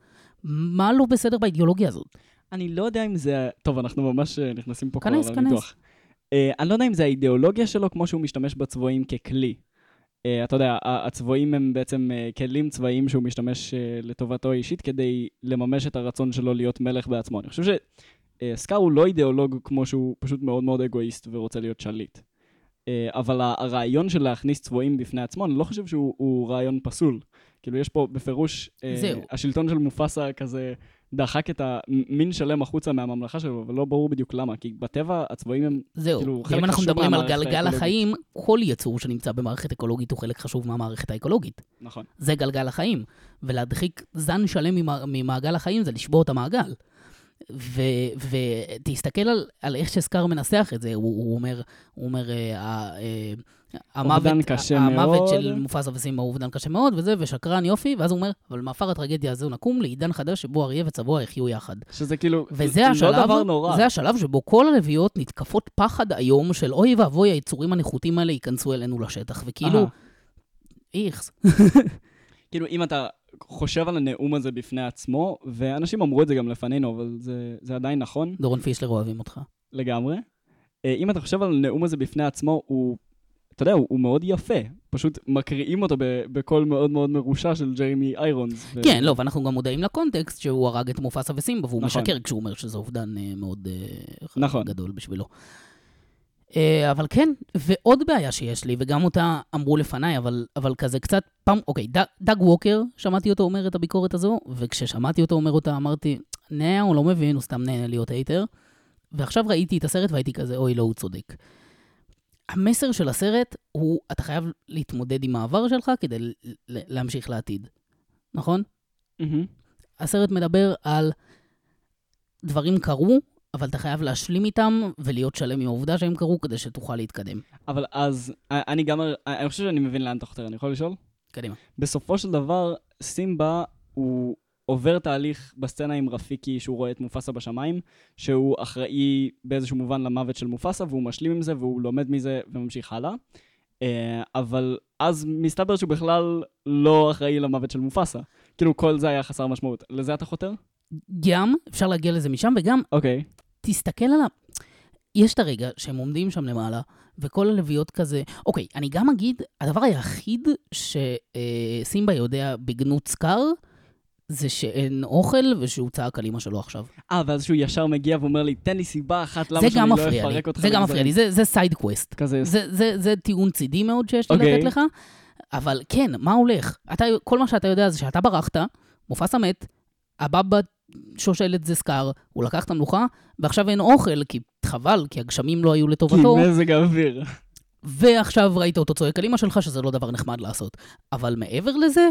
מה לא בסדר באידיאולוגיה הזאת? אני לא יודע אם זה... טוב, אנחנו ממש אה, נכנסים פה כנס, כבר כנס. לניתוח. Uh, אני לא יודע אם זה האידיאולוגיה שלו כמו שהוא משתמש בצבועים ככלי. Uh, אתה יודע, הצבועים הם בעצם uh, כלים צבאיים שהוא משתמש uh, לטובתו האישית כדי לממש את הרצון שלו להיות מלך בעצמו. אני חושב שסקאר הוא לא אידיאולוג כמו שהוא פשוט מאוד מאוד אגואיסט ורוצה להיות שליט. Uh, אבל הרעיון של להכניס צבועים בפני עצמו, אני לא חושב שהוא הוא רעיון פסול. כאילו, יש פה בפירוש, uh. השלטון של מופסה כזה דחק את המין שלם החוצה מהממלכה שלו, אבל לא ברור בדיוק למה, כי בטבע הצבועים הם זהו, כאילו, חלק ואם אנחנו חשוב מדברים על מהמערכת גלגל האקולוגית. החיים, כל יצור שנמצא במערכת אקולוגית הוא חלק חשוב מהמערכת האקולוגית. נכון. זה גלגל החיים. ולהדחיק זן שלם ממע- ממעגל החיים זה לשבור את המעגל. ותסתכל על, על איך שסקאר מנסח את זה, הוא, הוא אומר, הוא אומר, אה, אה, המוות, אובדן קשה המוות מאוד. של מופסה וסימבה הוא אובדן קשה מאוד, וזה, ושקרן יופי, ואז הוא אומר, אבל מעפר הטרגדיה הזו נקום לעידן חדש שבו אריה וצבוע יחיו יחד. שזה כאילו, וזה לא השלב, דבר נורא. זה השלב שבו כל הרביעיות נתקפות פחד איום של אוי ואבוי, היצורים הנחותים האלה ייכנסו אלינו לשטח, וכאילו. איכס. כאילו, אם אתה חושב על הנאום הזה בפני עצמו, ואנשים אמרו את זה גם לפנינו, אבל זה, זה עדיין נכון דורון פישלר אוהבים אותך. לגמרי. אה, אם אתה חושב על הנאום הזה בפני עצמו, הוא, אתה יודע, הוא, הוא מאוד יפה. פשוט מקריאים אותו בקול מאוד מאוד מרושע של ג'יימי איירונס. ו- כן, לא, ואנחנו גם מודעים לקונטקסט שהוא הרג את מופסה וסימבה, והוא נכון. משקר כשהוא אומר שזה אובדן אה, מאוד אה, נכון. גדול בשבילו. אה, אבל כן, ועוד בעיה שיש לי, וגם אותה אמרו לפניי, אבל, אבל כזה קצת פעם, אוקיי, ד, דג ווקר, שמעתי אותו אומר את הביקורת הזו, וכששמעתי אותו אומר אותה, אמרתי, נה, הוא לא מבין, הוא סתם נהנה להיות הייטר. ועכשיו ראיתי את הסרט והייתי כזה, אוי, לא, הוא צודק. המסר של הסרט הוא, אתה חייב להתמודד עם העבר שלך כדי להמשיך לעתיד, נכון? מהמם. הסרט מדבר על דברים קרו, אבל אתה חייב להשלים איתם ולהיות שלם עם העובדה שהם קרו כדי שתוכל להתקדם. אבל אז, אני גם, אני חושב שאני מבין לאן אתה חותר, אני יכול לשאול? קדימה. בסופו של דבר, סימבה הוא עובר תהליך בסצנה עם רפיקי, שהוא רואה את מופסה בשמיים, שהוא אחראי באיזשהו מובן למוות של מופסה, והוא משלים עם זה, והוא לומד מזה וממשיך הלאה. אה, אבל אז מסתבר שהוא בכלל לא אחראי למוות של מופסה. כאילו, כל זה היה חסר משמעות. לזה אתה חותר? גם, אפשר להגיע לזה משם, וגם אוקיי. תסתכל על ה... יש את הרגע שהם עומדים שם למעלה, וכל הלוויות כזה... אוקיי, אני גם אגיד, הדבר היחיד שסימבה יודע בגנות סקאר, זה שאין אוכל ושהוא צעק על אמא שלו עכשיו. אה, ואז שהוא ישר מגיע ואומר לי, תן לי סיבה אחת למה שאני לא מפריע לי, אפרק אותך. זה גם לגזרים." מפריע לי, זה- זה side quest. כזה, זה, זה, זה טיעון צידי מאוד שיש לי אוקיי. לתת לך, אבל כן, מה הולך? אתה, כל מה שאתה יודע זה שאתה ברחת, מופסה מת, הבא בשושלת זה סקאר, הוא לקח את המלוכה, ועכשיו אין אוכל, כי חבל, כי הגשמים לא היו כי לטובתו, מזג האוויר. ועכשיו ראית אותו צועק על אמא שלך, שזה לא דבר נחמד לעשות. אבל מעבר לזה,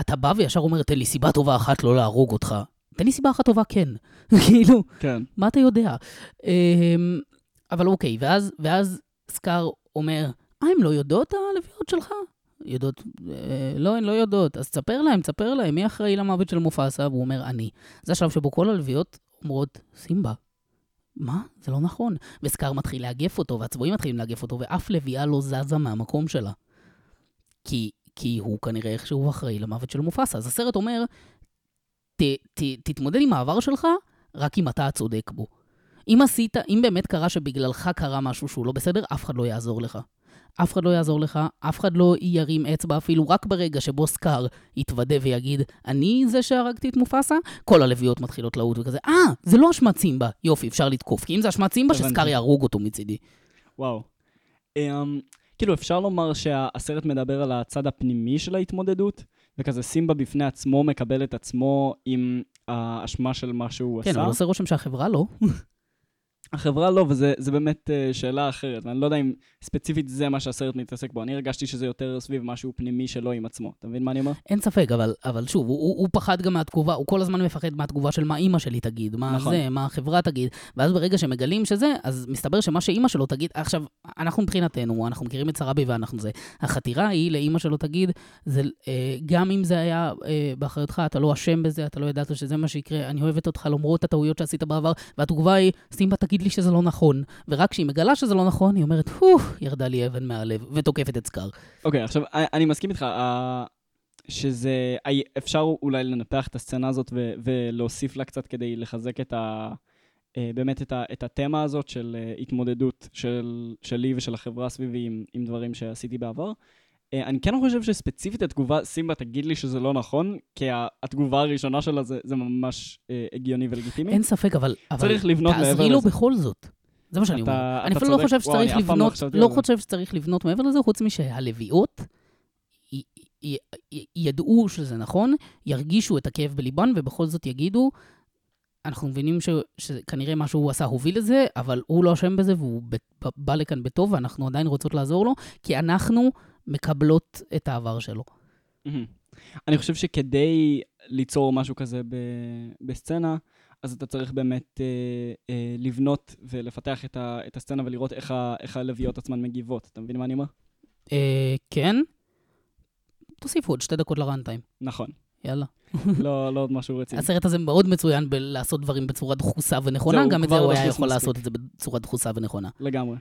אתה בא וישר אומר, תן לי סיבה טובה אחת לא להרוג אותך. תן לי סיבה אחת טובה כן. כאילו, כן. מה אתה יודע? אמ, אבל אוקיי, ואז, ואז סקאר אומר, אה, הן לא יודעות הלוויות שלך? יודעות, אה, לא, הן לא יודעות. אז תספר להם, תספר להם, מי אחראי למוות של מופסה? והוא אומר, אני. זה השלב שבו כל הלוויות אומרות, סימבה. מה? זה לא נכון. וסקאר מתחיל לאגף אותו, והצבועים מתחילים לאגף אותו, ואף לביאה לא זזה מהמקום שלה. כי, כי הוא כנראה איכשהו אחראי למוות של מופסה. אז הסרט אומר, ת, ת, תתמודד עם העבר שלך רק אם אתה הצודק בו. אם עשית, אם באמת קרה שבגללך קרה משהו שהוא לא בסדר, אף אחד לא יעזור לך. אף אחד לא יעזור לך, אף אחד לא ירים אצבע אפילו רק ברגע שבו סקאר יתוודה ויגיד, אני זה שהרגתי את מופסה, כל הלוויות מתחילות לעוט וכזה, אה, זה לא אשמת סימבה, יופי, אפשר לתקוף, כי אם זה אשמת סימבה. שסקאר יהרוג אותו מצידי. וואו. Um, כאילו, אפשר לומר שהסרט מדבר על הצד הפנימי של ההתמודדות, וכזה סימבה בפני עצמו מקבל את עצמו עם האשמה של מה שהוא כן, עשה. אבל עושה רושם שהחברה לא. החברה לא, וזה זה באמת uh, שאלה אחרת, ואני לא יודע אם ספציפית זה מה שהסרט מתעסק בו. אני הרגשתי שזה יותר סביב משהו פנימי שלו עם עצמו. אתה מבין מה אני אומר? אין ספק, אבל, אבל שוב, הוא, הוא, הוא פחד גם מהתגובה, הוא כל הזמן מפחד מהתגובה של מה אימא שלי תגיד, מה נכון. זה, מה החברה תגיד, ואז ברגע שמגלים שזה, אז מסתבר שמה שאימא שלו תגיד, עכשיו, אנחנו מבחינתנו, אנחנו מכירים את שרבי ואנחנו זה, החתירה היא לאימא שלו תגיד, זה, אה, גם אם זה היה אה, באחריותך, אתה לא אשם בזה, אתה לא ידעת שזה מה שיקרה, אני אוהבת אותך למרות הטעויות שעשית בעבר, והתגובה היא, סימבה תגיד לי שזה לא נכון, ורק כשהיא מגלה שזה לא נכון, היא אומרת, הו, ירדה לי אבן מהלב, ותוקפת את סקאר. אוקיי, עכשיו, אני, מסכים איתך, שזה... אפשר אולי לנפח את הסצנה הזאת ו- ולהוסיף לה קצת כדי לחזק את ה... uh, באמת את, ה, את התמה הזאת של uh, התמודדות של, שלי ושל החברה סביבי עם, עם דברים שעשיתי בעבר. Uh, אני כן חושב שספציפית התגובה, סימבה תגיד לי שזה לא נכון, כי התגובה הראשונה שלה זה, זה ממש uh, הגיוני ולגיטימי. אין ספק, אבל... אבל צריך לבנות מעבר תעזרי לו לזה. בכל זאת. זה מה שאני אתה- אומר. אתה אני אפילו לא. חושב וואו, שצריך פעם לא לבנות, לא זה. חושב שצריך לבנות מעבר לזה, חוץ משהלוויות י- י- י- ידעו שזה נכון, ירגישו את הכאב בליבן, ובכל זאת יגידו, אנחנו מבינים ש- שכנראה מה שהוא עשה הוביל לזה, אבל הוא לא אשם בזה, והוא ב- בא לכאן בטוב, ואנחנו עדיין רוצות לעזור לו, כי אנחנו מקבלות את העבר שלו. אני חושב שכדי ליצור משהו כזה ב- בסצנה, אז אתה צריך באמת אה, אה, לבנות ולפתח את, ה- את הסצנה ולראות איך, ה- איך הלוויות עצמן מגיבות. אתה מבין מה אני אומר? אה, כן? תוסיפו עוד שתי דקות לרנטיים. נכון. יאללה. לא, לא עוד משהו רציני. הסרט הזה מאוד מצוין בלעשות דברים בצורה דחוסה ונכונה, זהו, גם את זה הוא היה יכול מספיק. לעשות את זה בצורה דחוסה ונכונה. לגמרי.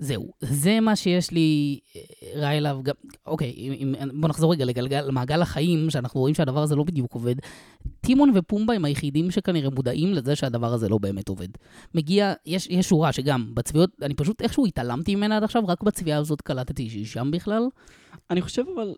זהו, זה מה שיש לי אה, רע אליו גם, אוקיי, אם, בוא נחזור רגע לגלגל, למעגל החיים, שאנחנו רואים שהדבר הזה לא בדיוק עובד. טימון ופומבה הם היחידים שכנראה מודעים לזה שהדבר הזה לא באמת עובד. מגיע, יש, יש שורה שגם בצביעות, אני פשוט איכשהו התעלמתי ממנה עד עכשיו, רק בצביעה הזאת קלטתי שהיא שם בכלל. אני חושב אבל,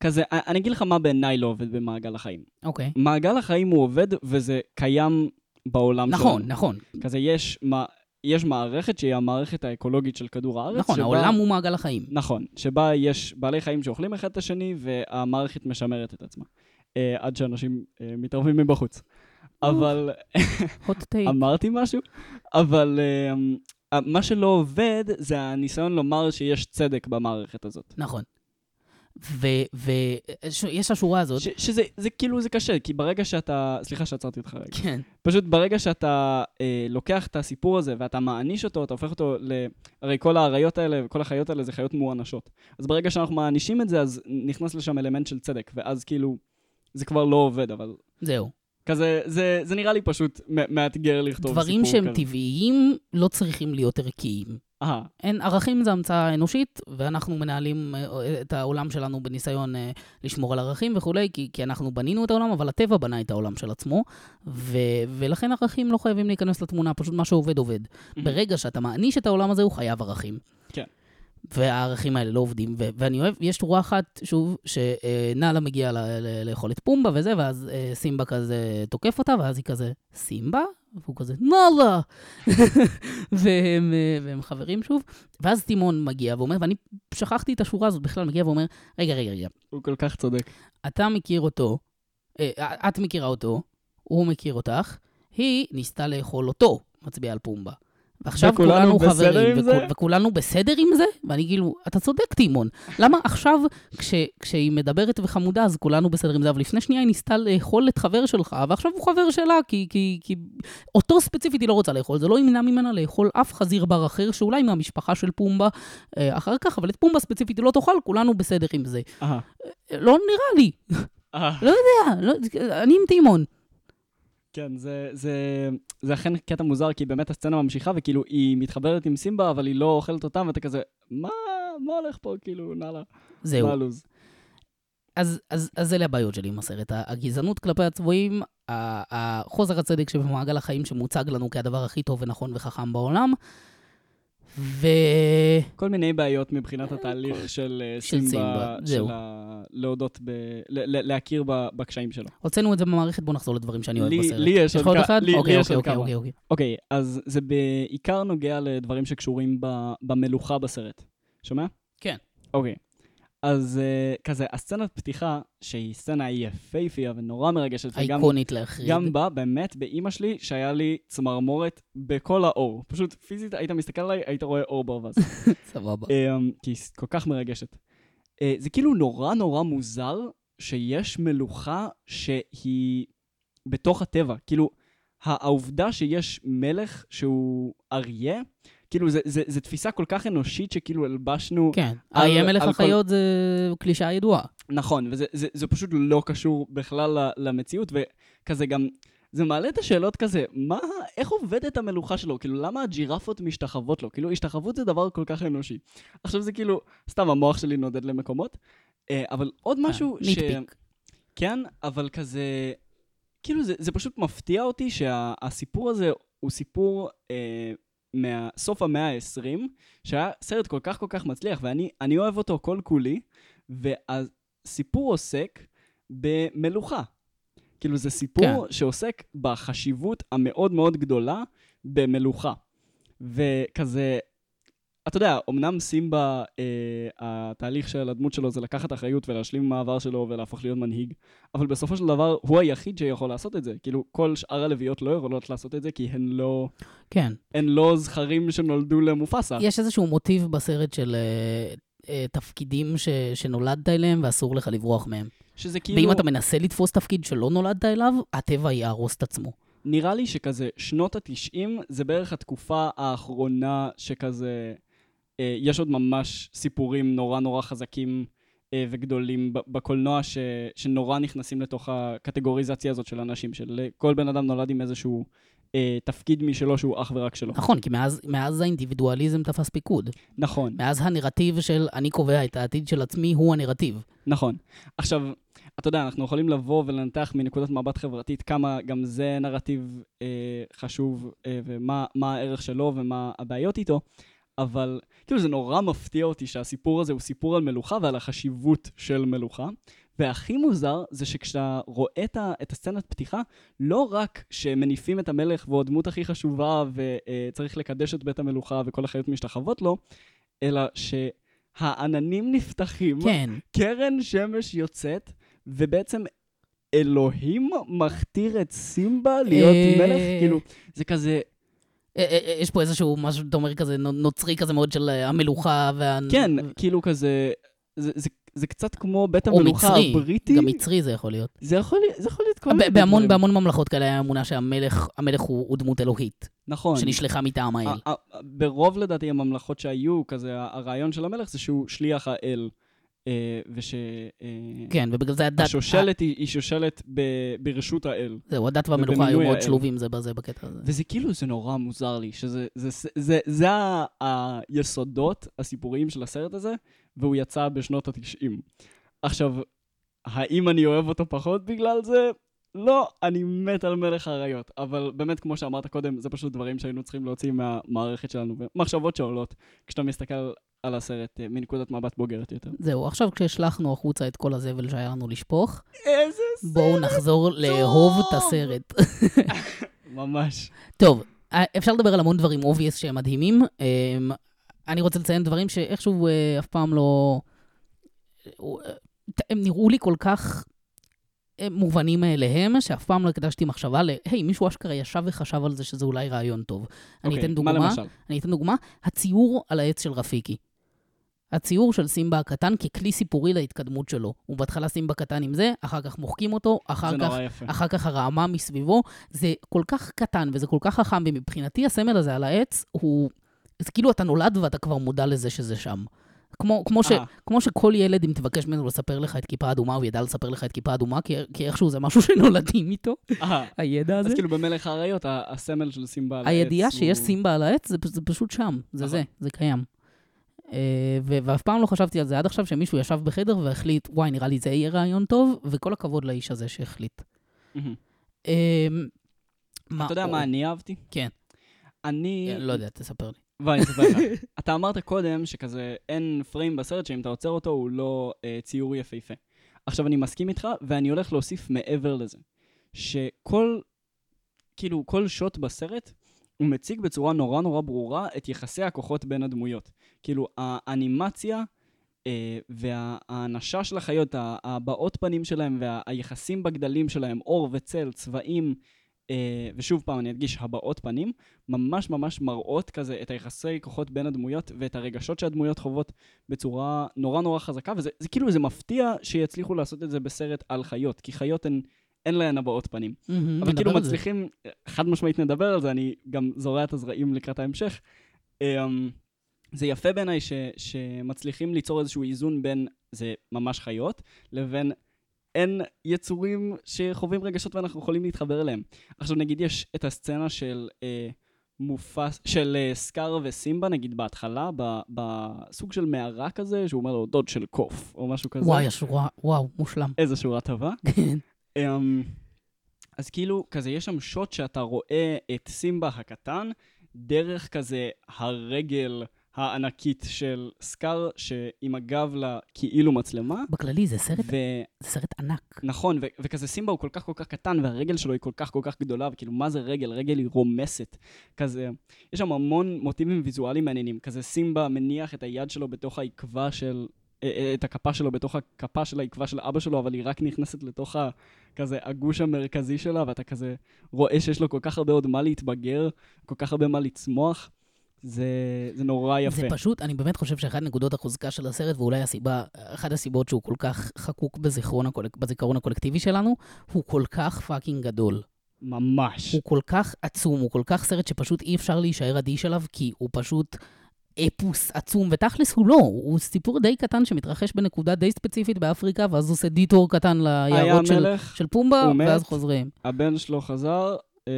כזה, אני אני אגיד לך מה בעיניי לא עובד במעגל החיים. אוקיי. מעגל החיים הוא עובד וזה קיים בעולם שלנו. נכון, נכון. כזה יש מה... יש מערכת שהיא המערכת האקולוגית של כדור הארץ. נכון, שבה- העולם הוא מעגל החיים. נכון, שבה יש בעלי חיים שאוכלים אחד את השני, והמערכת משמרת את עצמה. אה, עד שאנשים אה, מתערבים מבחוץ. אבל hot take. אמרתי משהו? אבל אה, מה שלא עובד זה הניסיון לומר שיש צדק במערכת הזאת. נכון. ויש השורה הזאת, ש- שזה זה כאילו זה קשה, כי ברגע שאתה... סליחה שעצרתי אותך רגע. כן, פשוט ברגע שאתה אה, לוקח את הסיפור הזה ואתה מעניש אותו, אתה הופך אותו ל... הרי כל האריות האלה וכל החיות האלה זה חיות מוענשות. אז ברגע שאנחנו מענישים את זה, אז נכנס לשם אלמנט של צדק, ואז כאילו, זה כבר לא עובד, אבל... זהו. כזה, זה, זה נראה לי פשוט מאתגר לכתוב סיפור דברים שהם כזה. טבעיים לא צריכים להיות ערכיים. אה, אין, ערכים זה המצאה אנושית, ואנחנו מנהלים אה, את העולם שלנו בניסיון אה, לשמור על ערכים וכולי, כי, כי אנחנו בנינו את העולם, אבל הטבע בנה את העולם של עצמו, ו, ולכן ערכים לא חייבים להיכנס לתמונה, פשוט מה שעובד עובד. ברגע שאתה מעניש את העולם הזה, הוא חייב ערכים. כן. והערכים האלה לא עובדים, ו- ואני אוהב, יש שורה אחת, שוב, שנאלה מגיעה ל- ל- לאכול את פומבה וזה, ואז סימבה כזה תוקף אותה, ואז היא כזה, סימבה? והוא כזה, נאלה! והם, אה, והם חברים שוב, ואז טימון מגיע ואומר, ואני שכחתי את השורה הזאת בכלל, מגיע ואומר, רגע, רגע, רגע, הוא כל כך צודק. אתה מכיר אותו, אה, את מכירה אותו, הוא מכיר אותך, היא ניסתה לאכול אותו, מצביע על פומבה. ועכשיו כולנו חברים? וכו- וכולנו בסדר עם זה? ואני כאילו, אתה צודק, טימון. למה עכשיו, כש, כשהיא מדברת וחמודה, אז כולנו בסדר עם זה, אבל לפני שנייה היא ניסתה לאכול את חבר שלך, ועכשיו הוא חבר שלה, כי, כי, כי אותו ספציפית היא לא רוצה לאכול, זה לא ימנע ממנה לאכול אף חזיר בר אחר, שאולי מהמשפחה של פומבה אה, אחר כך, אבל את פומבה ספציפית היא לא תאכל, כולנו בסדר עם זה. אה, לא נראה לי. אה. יודע, לא, אני עם טימון. כן, זה, זה, זה אכן קטע מוזר, כי באמת הסצנה ממשיכה, וכאילו, היא מתחברת עם סימבה, אבל היא לא אוכלת אותם, ואתה כזה, מה, מה הולך פה, כאילו, נאללה, זהו. מה הלו"ז? אז, אז, אז אלה הבעיות שלי עם הסרט. הגזענות כלפי הצבועים, החוזר הצדק שבמעגל החיים שמוצג לנו כהדבר הכי טוב ונכון וחכם בעולם, ו... כל מיני בעיות מבחינת התהליך של אה, של סימבה, של. ה... להודות ב... ל- להכיר בקשיים שלו. הוצאנו את זה במערכת, בוא נחזור לדברים שאני אוהב לי- בסרט. לי יש עוד עוד כ- אחד? לי- אוקיי, אוקיי, אוקיי, כמה. אוקיי, אוקיי. אוקיי, אז זה בעיקר נוגע לדברים שקשורים. במלוכה בסרט. שומע? כן. אוקיי. אז אה, כזה, הסצנת פתיחה, שהיא סצנה יפהפייה ונורא מרגשת, אייקונית להחריד. גם בה, באמת, באימא שלי, שהיה לי צמרמורת בכל האור. פשוט פיזית, היית מסתכל עליי, היית רואה אור ברווז. סבבה. אמ, כי היא כל כך מרגשת. אה, זה כאילו נורא נורא מוזר שיש מלוכה שהיא בתוך הטבע. כאילו, העובדה שיש מלך שהוא אריה, כאילו, זה תפיסה כל כך אנושית שכאילו הלבשנו... כן, על כל- החיות זה קלישאה ידועה. נכון, וזה זה, זה פשוט לא קשור בכלל למציאות, וכזה גם, זה מעלה את השאלות כזה, מה, איך עובדת המלוכה שלו? כאילו, למה הג'ירפות משתחוות לו? כאילו, השתחוות זה דבר כל כך אנושי. עכשיו זה כאילו, סתם המוח שלי נודד למקומות, אה, אבל עוד משהו ש... ניטפיק. כן, אבל כזה, כאילו, זה, זה פשוט מפתיע אותי שהסיפור הזה הוא סיפור אה, מסוף המאה ה-20, שהיה סרט כל כך כל כך מצליח, ואני אני אוהב אותו כל כולי, והסיפור עוסק במלוכה. כאילו, זה סיפור. כן. שעוסק בחשיבות המאוד מאוד גדולה במלוכה. וכזה, אתה יודע, אמנם סימבה, אה, התהליך של הדמות שלו זה לקחת אחריות ולהשלים עם העבר שלו ולהפוך להיות מנהיג, אבל בסופו של דבר הוא היחיד שיכול לעשות את זה. כאילו, כל שאר הלוויות לא יכולות לעשות את זה כי הן לא, כן. הן לא זכרים שנולדו למופסה. יש איזשהו מוטיב בסרט של אה, אה, תפקידים ש, שנולדת אליהם ואסור לך לברוח מהם. שזה כאילו, ואם אתה מנסה לתפוס תפקיד שלא נולדת אליו, הטבע יהרוס את עצמו. נראה לי שכזה שנות התשעים זה בערך התקופה האחרונה שכזה, יש עוד ממש סיפורים נורא נורא חזקים אה, וגדולים בקולנוע ש, שנורא נכנסים לתוך הקטגוריזציה הזאת של אנשים, של אה, כל בן אדם נולד עם איזשהו אה, תפקיד משלו שהוא אך ורק שלו. נכון, כי מאז, מאז האינדיבידואליזם תפס פיקוד. נכון, מאז הנרטיב של אני קובע את העתיד של עצמי הוא הנרטיב. נכון. עכשיו, אתה יודע, אנחנו יכולים לבוא ולנתח מנקודת מבט חברתית כמה גם זה נרטיב אה, חשוב, אה, ומה מה הערך שלו ומה הבעיות איתו, אבל כאילו זה נורא מפתיע אותי שהסיפור הזה הוא סיפור על מלוכה ועל החשיבות של מלוכה, והכי מוזר זה שכשאתה רואה את, ה, את הסצנת פתיחה, לא רק שמניפים את המלך והוא הדמות הכי חשובה וצריך לקדש את בית המלוכה וכל החיות משתחוות לו, אלא שהעננים נפתחים, כן. קרן שמש יוצאת, ובעצם אלוהים מכתיר את סימבה להיות אה, מלך? כאילו, זה כזה... אה, אה, אה, יש פה איזשהו משהו, אתה אומר, כזה נו- נוצרי כזה מאוד של המלוכה וה... כן, כאילו כזה... זה, זה, זה קצת כמו בית המלוכה מצרי, הבריטי. גם מצרי זה יכול להיות. זה יכול, זה יכול להיות כל מיני בהמון, דברים. בהמון ממלכות כאלה היה אמונה שהמלך המלך הוא, הוא דמות אלוהית, נכון. שנשלחה מטעם האל. ברוב לדעתי הממלכות שהיו, כזה הרעיון של המלך זה שהוא שליח האל. אה, כן, ובגלל זה הדת... ושהשושלת היא היא שושלת ב- ברשות האל. זהו, הדת והמלוכה היו מאוד. שלובים זה בזה בקטע הזה. וזה כאילו, זה נורא מוזר לי, שזה זה, זה, זה, זה ה- היסודות הסיפוריים של הסרט הזה, והוא יצא בשנות ה-90. עכשיו, האם אני אוהב אותו פחות בגלל זה? לא, אני מת על מלך האריות, אבל באמת, כמו שאמרת קודם, זה פשוט דברים שהיינו צריכים להוציא מהמערכת שלנו, ומחשבות שעולות כשאתה מסתכל על הסרט אה, מנקודת מבט בוגרת יותר. זהו, עכשיו כשהשלכנו החוצה את כל הזבל שהיה לנו לשפוך, איזה סרט! בואו נחזור לאהוב את הסרט. ממש. טוב, אה, אפשר לדבר על המון דברים obvious שהם מדהימים. אמ, אני רוצה לציין דברים שאיכשהו אה, אף פעם לא... אה, הם נראו לי כל כך אה, מובנים מאליהם, שאף פעם לא הקדשתי מחשבה ל... היי, מישהו אשכרה ישב וחשב על זה שזה אולי רעיון טוב. אני אוקיי, אתן מה דוגמה. אני אתן דוגמה, הציור על העץ של רפיקי. הציור של סימבה הקטן ככלי סיפורי להתקדמות שלו. הוא בהתחלה סימבה קטן עם זה, אחר כך מוחקים אותו, אחר כך. אחר כך הרעמה מסביבו, זה כל כך קטן וזה כל כך חכם, ומבחינתי הסמל הזה על העץ הוא... זה כאילו אתה נולד ואתה כבר מודע לזה שזה שם. כמו, כמו, ש, אה. כמו שכל ילד, אם תבקש ממנו לספר לך את כיפה אדומה, הוא ידע לספר לך את כיפה אדומה, כי, כי איכשהו זה משהו שנולדים איתו, אה, הידע הזה. אז כאילו במלך האריות, הסמל של סימבה על העץ הידיעה הוא- שיש סימבה על העץ, זה, זה פשוט שם, זה נכון. זה, זה קיים. אה, ואף פעם לא חשבתי על זה עד עכשיו, שמישהו ישב בחדר והחליט, וואי, נראה לי זה יהיה רעיון טוב, וכל הכבוד לאיש הזה שהחליט. מה אתה יודע? מה אני אהבתי? כן. אני... אה, לא יודע, תספר לי. בוא, אני אספר לך. אתה אמרת קודם שכזה אין פריים בסרט שאם אתה עוצר אותו הוא לא אה, ציור יפהפה. עכשיו, אני מסכים איתך, ואני הולך להוסיף מעבר לזה. שכל, כאילו, כל שוט בסרט, הוא מציג בצורה נורא נורא ברורה את יחסי הכוחות בין הדמויות. כאילו, האנימציה אה, והאנשה של החיות, הבעות פנים שלהם והיחסים בגדלים שלהם, אור וצל, צבעים, אה, ושוב פעם, אני אדגיש, הבעות פנים, ממש ממש מראות כזה את היחסי כוחות בין הדמויות ואת הרגשות שהדמויות חוות בצורה נורא נורא חזקה, וזה זה כאילו, זה מפתיע שיצליחו לעשות את זה בסרט על חיות, כי חיות הן, אין להן הבעות פנים. מהמם, אבל כאילו. מצליחים, חד משמעית נדבר על זה, אני גם זורע את הזרעים לקראת ההמשך. אמ, זה יפה בעיניי ש, שמצליחים ליצור איזשהו איזון בין זה ממש חיות, לבין אין יצורים שחווים רגשות ואנחנו יכולים להתחבר אליהם. עכשיו נגיד יש את הסצנה של אה, מופס, של אה, סקאר וסימבה, נגיד בהתחלה, ב, בסוג של מערה כזה, שהוא אומר לו דוד של קוף, או משהו כזה. וואי, השורה, וואו, מושלם. איזה שורה טובה. כן. Um, אז כאילו, כזה יש שם שוט שאתה רואה את סימבה הקטן, דרך כזה הרגל הענקית של סקאר, שעם הגב לה כאילו מצלמה. בכללי, זה סרט, ו... זה סרט ענק. נכון, ו- וכזה סימבה הוא כל כך כל כך קטן, והרגל שלו היא כל כך כל כך גדולה, וכאילו, מה זה רגל? רגל היא רומסת. כזה, יש שם המון מוטיבים ויזואליים מעניינים. כזה סימבה מניח את היד שלו בתוך העקבה של... את הכפה שלו בתוך הכפה של העקבה של אבא שלו, אבל היא רק נכנסת לתוך ה... כזה הגוש המרכזי שלה, ואתה כזה רואה שיש לו כל כך הרבה עוד מה להתבגר, כל כך הרבה מה לצמוח. זה, זה נורא יפה. זה פשוט, אני באמת חושב שאחת נקודות החוזקה של הסרט, ואולי הסיבה, אחת הסיבות שהוא כל כך חקוק בזיכרון, הקולק, בזיכרון הקולקטיבי שלנו, הוא כל כך fucking גדול. ממש. הוא כל כך עצום, הוא כל כך סרט שפשוט אי אפשר להישאר אדיש אליו, כי הוא פשוט אפוס עצום, ותכלס הוא לא, הוא סיפור די קטן שמתרחש בנקודה די ספציפית באפריקה, ואז הוא עושה detour קטן ליערות של, מלך, של פומבה, הוא מת. ואז חוזרים. הבן שלו חזר, אה,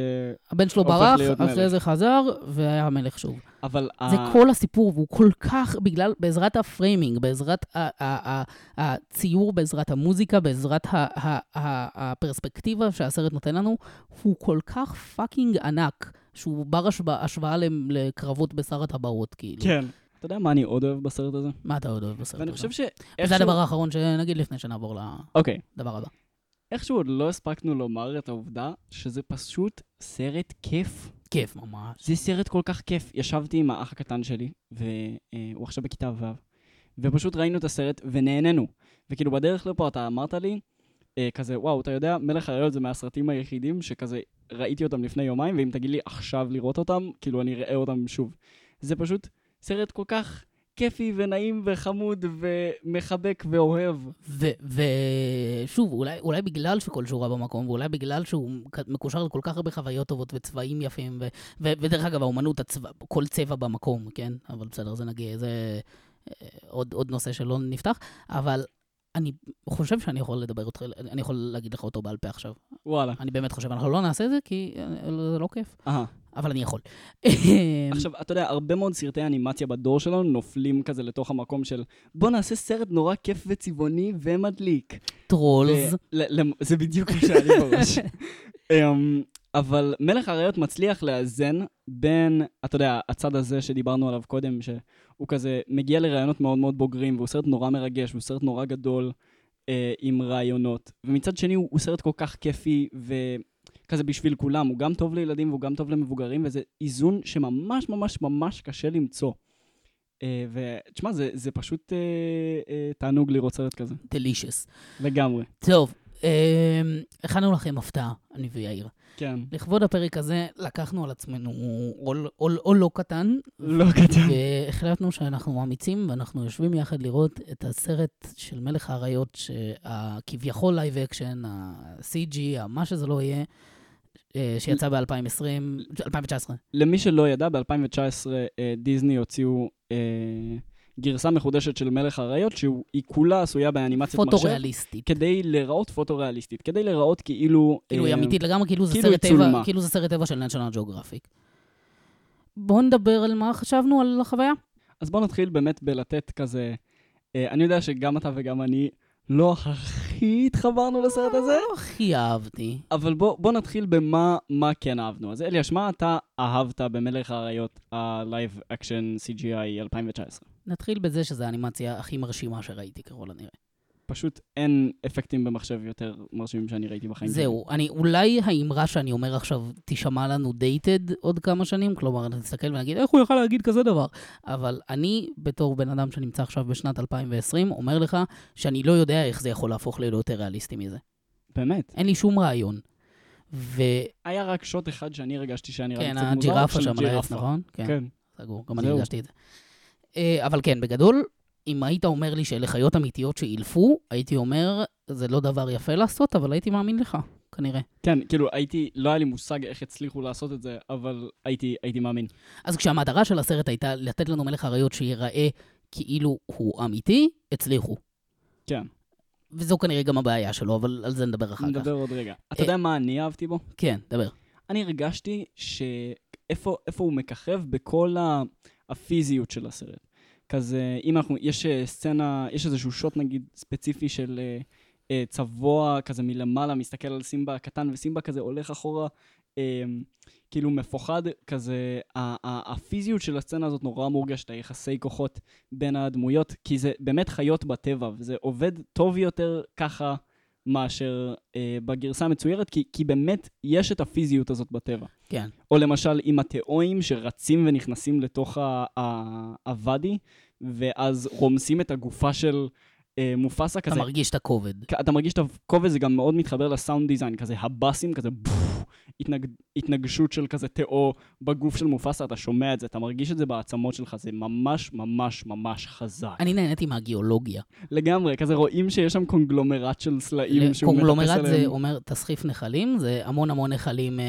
הבן שלו ברח, אחרי מלך. זה חזר, והיה המלך שוב. אבל... זה ה- כל הסיפור, והוא כל כך, בגלל, בעזרת ה framing, בעזרת ה- ה- ה- הציור, בעזרת המוזיקה, בעזרת ה- ה- ה- הפרספקטיבה שהסרט נותן לנו, הוא כל כך fucking ענק, שהוא בר השוואה, השוואה לקרבות בשר הטבעות, כאילו. כן. אתה יודע מה אני עוד אוהב בסרט הזה? מה אתה עוד אוהב בסרט ואני הזה? חושב שאיכשהו... זה הדבר האחרון שנגיד לפני שנעבור אוקיי. לדבר הבא. איכשהו עוד לא הספקנו לומר את העובדה שזה פשוט סרט כיף. כיף ממש. זה סרט כל כך כיף. ישבתי עם האח הקטן שלי, והוא עכשיו בכיתה ו', ופשוט ראינו את הסרט ונהנינו. וכאילו בדרך לפה אתה אמרת לי, אה, כזה, וואו, אתה יודע, מלך האריות זה מהסרטים היחידים שכזה ראיתי אותם לפני יומיים, ואם תגיד לי עכשיו לראות אותם, כאילו אני אראה אותם שוב. זה פשוט סרט כל כך כיפי ונעים וחמוד ומחבק ואוהב. ושוב, אולי, אולי בגלל שכל שורה במקום, ואולי בגלל שהוא מקושר לכל כך הרבה חוויות טובות וצבעים יפים, ו- ו- ודרך אגב, האומנות, הצבע, כל צבע במקום, כן? אבל בסדר, זה נגיד, זה אה, עוד, עוד נושא שלא נפתח, אבל אני חושב שאני יכול לדבר אותך, אני יכול להגיד לך אותו בעל פה עכשיו. וואלה. אני באמת חושב, אנחנו לא נעשה את זה כי אה, זה לא כיף, אהה. אבל אני יכול. עכשיו, אתה יודע, הרבה מאוד סרטי אנימציה בדור שלנו נופלים כזה לתוך המקום של בוא נעשה סרט נורא כיף וצבעוני ומדליק. טרולס. זה בדיוק מה שהיה לי בראש. אבל מלך האריות מצליח לאזן בין, אתה יודע, הצד הזה שדיברנו עליו קודם, שהוא כזה מגיע לרעיונות מאוד מאוד בוגרים, והוא סרט נורא מרגש, והוא סרט נורא גדול אה, עם רעיונות. ומצד שני הוא, הוא סרט כל כך כיפי וכזה בשביל כולם, הוא גם טוב לילדים והוא גם טוב למבוגרים, וזה איזון שממש ממש ממש קשה למצוא. אה, ותשמע, זה, זה פשוט אה, אה, תענוג לראות סרט כזה, delicious. לגמרי. טוב, אה, הכנו לכם הפתעה, אני ויאיר. כן. לכבוד הפרק הזה לקחנו על עצמנו עול, עול, עול לא קטן, לא קטן. והחלטנו שאנחנו אמיצים, ואנחנו יושבים יחד לראות את הסרט של מלך האריות, שכביכול live action, ה-CG, מה שזה לא יהיה, אה, שיצא ב-2020, 2019. למי שלא ידע, ב-2019 אה, דיסני הוציאו אה, גרסה מחודשת של מלך האריות, שהיא כולה עשויה באנימציית מחשב. פוטו-ריאליסטית. כדי להיראות פוטו-ריאליסטית, כדי להיראות כאילו... כאילו היא אה, אמיתית לגמרי, כאילו זה כאילו סרט טבע. כאילו זה סרט טבע של נשיונל ג'אוגרפיק. בואו נדבר על מה חשבנו על החוויה. אז בואו נתחיל באמת בלתת כזה... אה, אני יודע שגם אתה וגם אני לא הכי התחברנו לסרט הזה, לא הכי אהבתי. אבל בוא, בוא נתחיל במה מה כן אהבנו. אז אליאש, מה אתה אהבת במלך האריות ה-Live Action CGI 2019? נתחיל בזה שזו האנימציה הכי מרשימה שראיתי ככל הנראה. פשוט אין אפקטים במחשב יותר מרשימים שאני ראיתי בחיים. זהו, אני, אולי האמרה שאני אומר עכשיו תישמע לנו דייטד עוד כמה שנים, כלומר, נסתכל ונגיד, איך הוא יכל להגיד כזה דבר? אבל אני, בתור בן אדם שנמצא עכשיו בשנת 2020, אומר לך שאני לא יודע איך זה יכול להפוך ליותר ריאליסטי מזה. באמת. אין לי שום רעיון. וכן, היה רק שוט אחד שאני הרגשתי שהיה נראה לי קצת מוזר. הג'ירפה של שם. נכון? כן, כן. סגור, גם אני זהו. הרגשתי את זה. אה, אבל כן, בגדול, אם היית אומר לי שאלה חיות אמיתיות שאילפו, הייתי אומר, זה לא דבר יפה לעשות, אבל הייתי מאמין לך, כנראה. כן, כאילו הייתי, לא היה לי מושג איך הצליחו לעשות את זה, אבל הייתי, הייתי מאמין. אז כשהמטרה של הסרט הייתה לתת לנו מלך אריות שיראה כאילו הוא אמיתי, הצליחו. כן. וזו כנראה גם הבעיה שלו, אבל על זה נדבר אחר כך. נדבר עוד רגע. אתה אה, יודע מה אני אהבתי בו? כן, דבר. אני הרגשתי שאיפה איפה הוא מככב בכל ה- הפיזיות של הסרט. כזה, אם אנחנו, יש אה, סצנה, יש איזשהו שוט נגיד ספציפי של אה, אה, צבוע כזה מלמעלה, מסתכל על סימבה הקטן, וסימבה כזה הולך אחורה, אה, כאילו מפוחד, כזה, ה- ה- הפיזיות של הסצנה הזאת נורא מורגשת, היחסי כוחות בין הדמויות, כי זה באמת חיות בטבע, וזה עובד טוב יותר ככה. מאשר אה, בגרסה המצוירת, כי, כי באמת יש את הפיזיות הזאת בטבע. כן. או למשל עם התיאואים שרצים ונכנסים לתוך הוואדי, ואז רומסים את הגופה של אה, מופסה אתה כזה. מרגיש את הכובד. אתה מרגיש את הכובד, זה גם מאוד מתחבר לסאונד דיזיין, כזה הבאסים, כזה בוף, התנג, התנגשות של כזה תיאו בגוף של מופסה, אתה שומע את זה, אתה מרגיש את זה בעצמות שלך, זה ממש ממש ממש חזק. אני נהניתי מהגיאולוגיה. לגמרי, כזה רואים שיש שם קונגלומרט של סלעים שהוא מטפס קונגלומרט זה עליהם. אומר תסחיף נחלים, זה המון המון נחלים אה,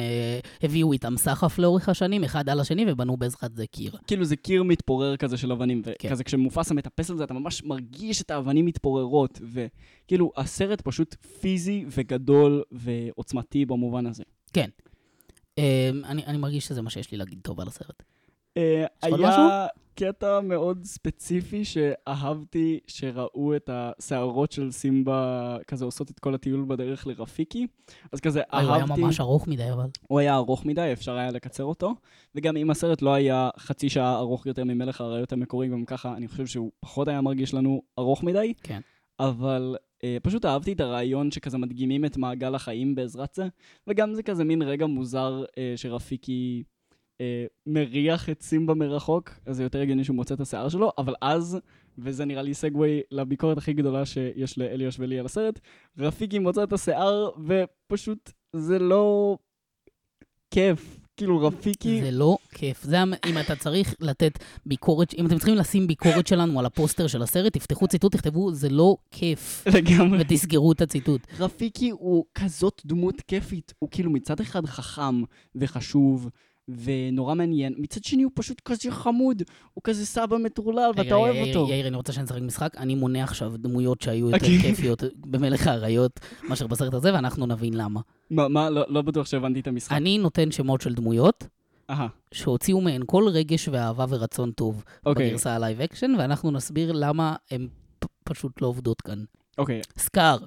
הביאו איתם סחף לאורך השנים, אחד על השני, ובנו בעזרת זה קיר. כאילו זה קיר מתפורר כזה של אבנים, כן. וכזה כשמופסה מטפס על זה, אתה ממש מרגיש את האבנים מתפוררות, וכאילו הסרט פשוט פיזי וגדול ועוצמתי במובן הזה. אה, אני אני מרגיש שזה מה שיש לי להגיד טוב על הסרט. אה, היה... קטע מאוד ספציפי שאהבתי שראו את השערות של סימבה כזה עושות את כל הטיול בדרך לרפיקי. אז כזה הוא היה אהבתי... ממש ארוך מדי, אבל. הוא היה ארוך מדי, אפשר היה לקצר אותו. וגם אם הסרט לא היה חצי שעה ארוך יותר ממלך האריות המקורי, גם ככה אני חושב שהוא פחות היה מרגיש לנו ארוך מדי. כן. אבל אה, פשוט אהבתי את הרעיון שכזה מדגימים את מעגל החיים בעזרת זה, וגם זה כזה מין רגע מוזר אה, שרפיקי אה, מריח את סימבה מרחוק, אז זה יותר הגיוני שהוא מוצא את השיער שלו, אבל אז, וזה נראה לי סגווי לביקורת הכי גדולה שיש לאליוש ולי על הסרט, רפיקי מוצא את השיער, ופשוט זה לא כיף. כאילו רפיקי... זה לא כיף. זה אם אתה צריך לתת ביקורת, אם אתם צריכים לשים ביקורת שלנו על הפוסטר של הסרט, תפתחו ציטוט, תכתבו, זה לא כיף. לגמרי. ותסגרו את הציטוט. רפיקי הוא כזאת דמות כיפית. הוא כאילו מצד אחד חכם וחשוב ונורא מעניין, מצד שני הוא פשוט כזה חמוד. הוא כזה סבא מטורלל ואתה אוהב אותו. יאיר, אני רוצה שנשחק משחק. אני מונה עכשיו דמויות שהיו יותר אוקיי. כיפיות במלך האריות מאשר בסרט הזה, ואנחנו נבין למה. מה, מה, לא, לא בטוח שהבנתי את המשחק. אני נותן שמות של דמויות אהה, שהוציאו מהן כל רגש ואהבה ורצון טוב אוקיי, בגרסה ה live action, ואנחנו נסביר למה הן פשוט לא עובדות כאן. אוקיי. סקאר,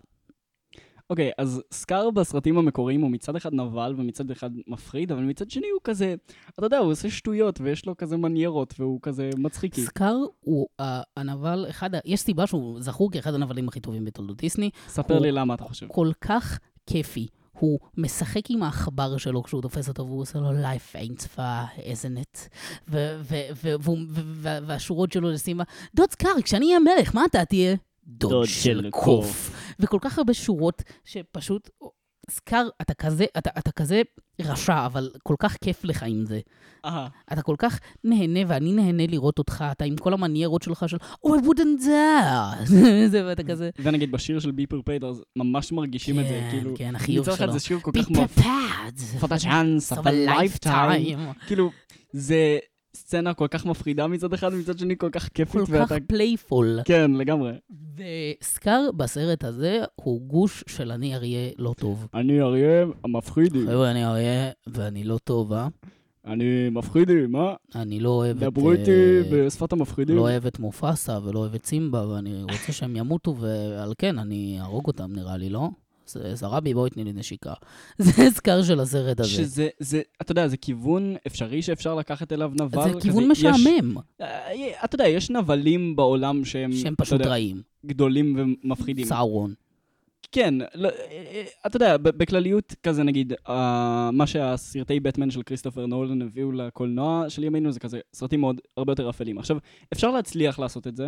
אוקיי, אז סקאר בסרטים המקוריים הוא מצד אחד נבל ומצד אחד מפחיד, אבל מצד שני הוא כזה, אתה יודע, הוא עושה שטויות ויש לו כזה מניירות והוא כזה מצחיקי. סקאר הוא ה- הנבל, אחד, יש סיבה שהוא זכור כאחד הנבלים הכי טובים בתולדות דיסני, ספר הוא- לי למה אתה חושב. כל כך כיפי. הוא משחק עם העכבר שלו כשהוא תופס אותו, והוא עושה לו life ain't far, isn't it? והשורות שלו לסימבה, דוד סקאר, כשאני אהיה מלך, מה אתה תהיה? דוד דוד של של קוף. וכל כך הרבה שורות שפשוט, סקאר, אתה כזה, אתה, אתה כזה רשע, אבל כל כך כיף לך עם זה. אהה, אתה כל כך נהנה, ואני נהנה לראות אותך, אתה עם כל המניירות שלך של, Oh, I wouldn't dare. זה, ואתה כזה, ונגיד בשיר של Be Prepared, אז ממש מרגישים את זה, כן, כאילו, כן, החיוך מצד אחד שלו. זה שיר כל כך chance of of a a lifetime. lifetime. כאילו, זה סצנה כל כך מפחידה מצד אחד, מצד שני כל כך כיפית, כל כך ואתה... playful. כן, לגמרי. וסקאר בסרט הזה הוא גוש של אני אריה לא טוב. אני אריה המפחידי. חבר'ה, אני אריה ואני לא טוב, אה? אני מפחידי, מה? אני לא אוהב את... דברו איתי אה, בשפת המפחידים. לא אוהב את מופסה ולא אוהב את סימבה, ואני רוצה שהם ימותו, ועל כן, אני אהרוג אותם נראה לי, לא? זה- זרבי, בואי תני לי נשיקה. זה סקאר של הסרט הזה. שזה, זה, אתה יודע, זה כיוון אפשרי שאפשר לקחת אליו נבל. זה כזה, כיוון יש- משעמם, אה, אתה יודע, יש נבלים בעולם שהם, שהם פשוט יודע, רעים. גדולים ומפחידים. סאורון. כן, לא, אה, אה, אתה יודע, בכלליות, כזה נגיד, אה, מה שהסרטי בטמן של כריסטופר נולן הביאו לקולנוע של ימינו זה כזה סרטים מאוד, הרבה יותר אפלים. עכשיו, אפשר להצליח לעשות את זה,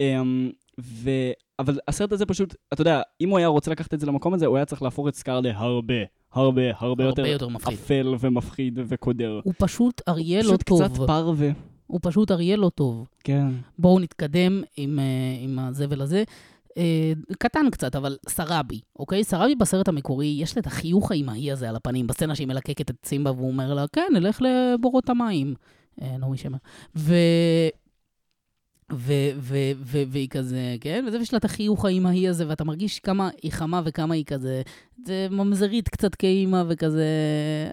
אמ, ו... אבל הסרט הזה פשוט, אתה יודע, אם הוא היה רוצה לקחת את זה למקום הזה, הוא היה צריך להפוך את סקאר להרבה, הרבה, הרבה הרבה יותר יותר מפחיד. אפל ומפחיד וקודר. הוא פשוט אריה לא פשוט טוב. קצת פרווה. הוא פשוט אריה לא טוב. כן. בואו נתקדם עם, אה, עם הזבל הזה. אה, קטן קצת, אבל סראבי, אוקיי? סראבי בסרט המקורי, יש לה את החיוך האימהי הזה על הפנים, בסצנה שהיא מלקקת את סימבה והוא אומר לה, כן, נלך לבורות המים. אה, נעמי שמר. והיא כזה, כן? וזה יש לה את החיוך האימהי הזה, ואתה מרגיש כמה היא חמה וכמה היא כזה, זה ממזרית קצת כאימא וכזה,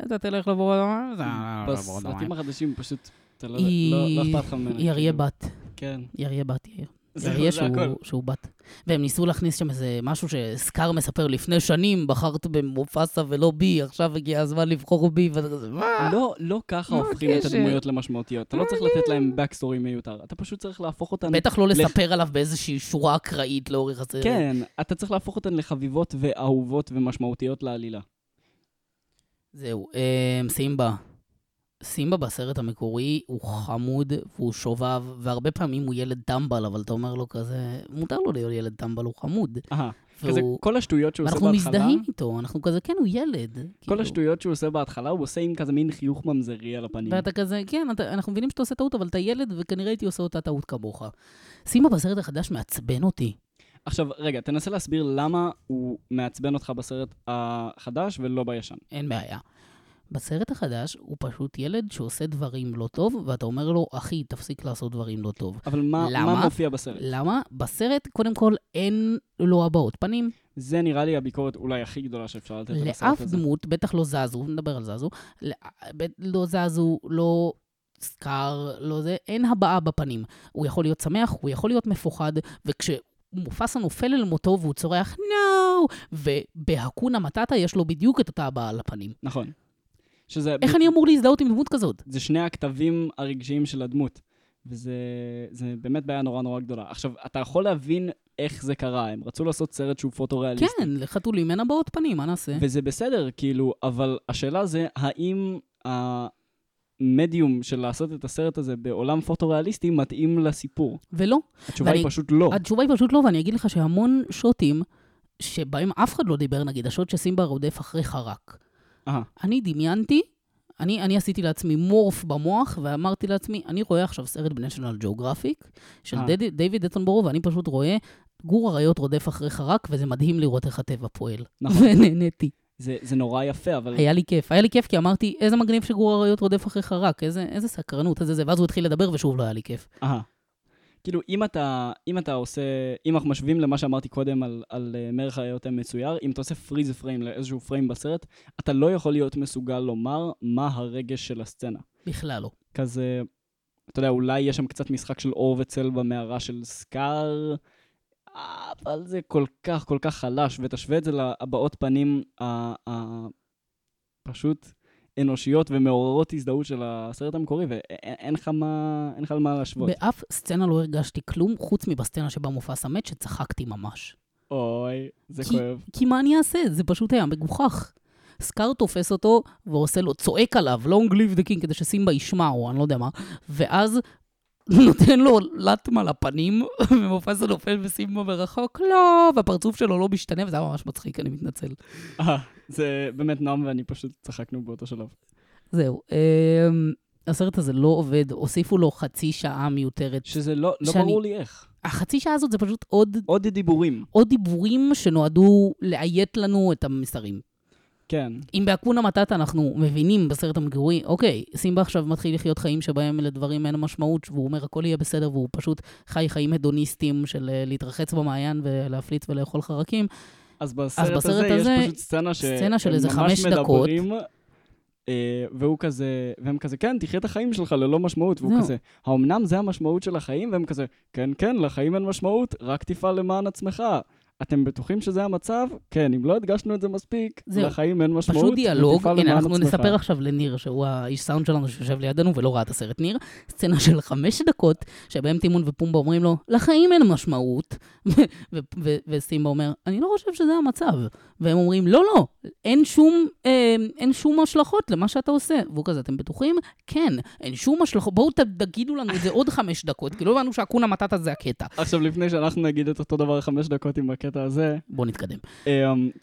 אתה תלך לבורות המים? זה לא לבורות המים. בסרטים החדשים פשוט, לא היא- לא- לא אכפת לך ממנה. היא אריה כאילו. בת. כן. היא אריה בת, יאיר. אריה שהוא. שהוא בת. והם ניסו להכניס שם איזה משהו שסקאר מספר לפני שנים, בחרת במופסה ולא בי, עכשיו הגיע הזמן לבחור בי, ואתה כזה, מה? לא, לא ככה מה הופכים את? הדמויות למשמעותיות. אתה לא צריך לתת להם backstory מיותר. אתה פשוט צריך להפוך אותן... בטח לא לספר עליו באיזושהי שורה אקראית לאורך הסרט. כן, אתה צריך להפוך אותן לחביבות ואהובות ומשמעותיות לעלילה. זהו, אמ, סימבה. סימבה בסרט המקורי הוא חמוד והוא שובב, והרבה פעמים הוא ילד טמבל, אבל אתה אומר לו כזה, מותר לו להיות ילד טמבל, הוא חמוד. אהה, כזה והוא... כל השטויות שהוא עושה בהתחלה, מזדהים איתו, אנחנו כזה, כן, הוא ילד. כל כאילו. השטויות שהוא עושה בהתחלה, הוא עושה עם כזה מין חיוך ממזרי על הפנים. ואתה כזה, כן, אתה, אנחנו מבינים שאתה עושה טעות, אבל אתה ילד, וכנראה הייתי עושה אותה טעות כמוך. סימבה בסרט החדש מעצבן אותי. עכשיו, רגע, תנסה להסביר למה הוא מעצבן אותך בסרט החדש ולא בישן. אין בעיה. בסרט החדש הוא פשוט ילד שעושה דברים לא טוב, ואתה אומר לו, אחי, תפסיק לעשות דברים לא טוב. אבל מה, למה? מה מופיע בסרט? למה? בסרט, קודם כל, אין לו הבעות פנים. זה נראה לי הביקורת אולי הכי גדולה שאפשר לתת על הסרט לאף הזה. דמות, בטח לא זזו, נדבר על זזו, לא- זזו, לא סקאר, לא זה, אין הבעה בפנים. הוא יכול להיות שמח, הוא יכול להיות מפוחד, וכשמופסה נופל אל מותו והוא צורח נו, ובהקונה מטאטה יש לו בדיוק את אותה הבעה על הפנים. נכון. שזה... איך אני אמור להזדהות עם דמות כזאת? זה שני הכתבים הרגשיים של הדמות. וזה זה באמת בעיה נורא נורא גדולה. עכשיו, אתה יכול להבין איך זה קרה, הם רצו לעשות סרט שהוא פוטו-ריאליסטי. כן, לחתולים אין הבעות פנים, מה נעשה? וזה בסדר, כאילו, אבל השאלה זה, האם המדיום של לעשות את הסרט הזה בעולם פוטו-ריאליסטי מתאים לסיפור? ולא. התשובה ואני- היא פשוט לא. התשובה היא פשוט לא, ואני אגיד לך שהמון שוטים, שבהם אף אחד לא דיבר, נגיד השוט שסימבה רודף אחרי חרק. אה, אני דמיינתי, אני, אני עשיתי לעצמי מורף במוח, ואמרתי לעצמי, אני רואה עכשיו סרט בנשיונל ג'אוגרפיק, של. דד, דיוויד אטנבורו, ואני פשוט רואה גור אריות רודף אחרי חרק, וזה מדהים לראות איך הטבע פועל. נכון. ונהניתי. זה, זה נורא יפה, אבל... היה לי כיף. היה לי כיף כי אמרתי, איזה מגניב שגור אריות רודף אחרי חרק, איזה, איזה סקרנות, איזה זה, ואז הוא התחיל לדבר ושוב לא היה לי כיף. אהה. כאילו, אם אתה, אם אתה עושה, אם אנחנו משווים למה שאמרתי קודם על, על uh, מלך הראיות המצויר, אם אתה עושה פריז פריים לאיזשהו פריים בסרט, אתה לא יכול להיות מסוגל לומר מה הרגש של הסצנה. בכלל לא. כזה, אתה יודע, אולי יש שם קצת משחק של אור וצל במערה של סקאר, אבל זה כל כך כל כך חלש, ותשווה את זה להבעות פנים ה- ה- פשוט אנושיות ומעוררות הזדהות של הסרט המקורי, ואין אין לך מה, אין לך על מה להשוות. באף סצנה לא הרגשתי כלום, חוץ מבסצנה שבה מופסה מת, שצחקתי ממש. אוי, זה כי- כואב. כי מה אני אעשה? זה פשוט היה מגוחך. סקאר תופס אותו ועושה לו, צועק עליו, long live the king, כדי שסימבה ישמע, או אני לא יודע מה, ואז נותן לו לטמה לפנים, ומופסה נופל וסימבה מרחוק, לא, והפרצוף שלו לא משתנה, וזה היה ממש מצחיק, אני מתנצל. אה, זה באמת נועם ואני פשוט צחקנו באותו שלב. זהו. אמ, הסרט הזה לא עובד, הוסיפו לו חצי שעה מיותרת. שזה לא, לא שאני- ברור לי איך. החצי שעה הזאת זה פשוט עוד, עוד דיבורים. עוד דיבורים שנועדו לאיית לנו את המסרים. כן. אם באקונה מטאטה אנחנו מבינים בסרט המקורי, אוקיי, סימבה עכשיו מתחיל לחיות חיים שבהם לדברים אין משמעות, והוא אומר הכל יהיה בסדר, והוא פשוט חי חיים הדוניסטיים של אה, להתרחץ במעיין ולהפליץ ולאכול חרקים. אז בסרט, בסרט הזה, הזה, יש פשוט סצנה ש... סצנה של איזה חמש דקות. אה, והוא כזה, והם כזה, כן, תחיה את החיים שלך ללא משמעות. והוא. כזה, האומנם זה המשמעות של החיים? והם כזה, כן, כן, לחיים אין משמעות, רק תפעל למען עצמך. אתם בטוחים שזה המצב? כן, אם לא הדגשנו את זה מספיק, זהו. לחיים אין משמעות, פשוט דיאלוג, הנה אנחנו עצמך. נספר עכשיו לניר, שהוא האיש סאונד שלנו שיושב לידינו ולא ראה את הסרט ניר, סצנה של חמש דקות, שבהם טימון ופומבה אומרים לו, לחיים אין משמעות, וסימבה אומר, אני לא חושב שזה המצב. והם אומרים, לא, לא, אין שום, אה, אין שום השלכות למה שאתה עושה. והוא כזה, אתם בטוחים? כן, אין שום השלכות, בואו תגידו לנו את זה עוד חמש דקות, כי לא הבנו שהקונה מטאטה זה הקטע. עכשיו, לפני שאנחנו נגיד את אותו דבר חמש דקות עם הקטע הזה, בואו נתקדם. Um,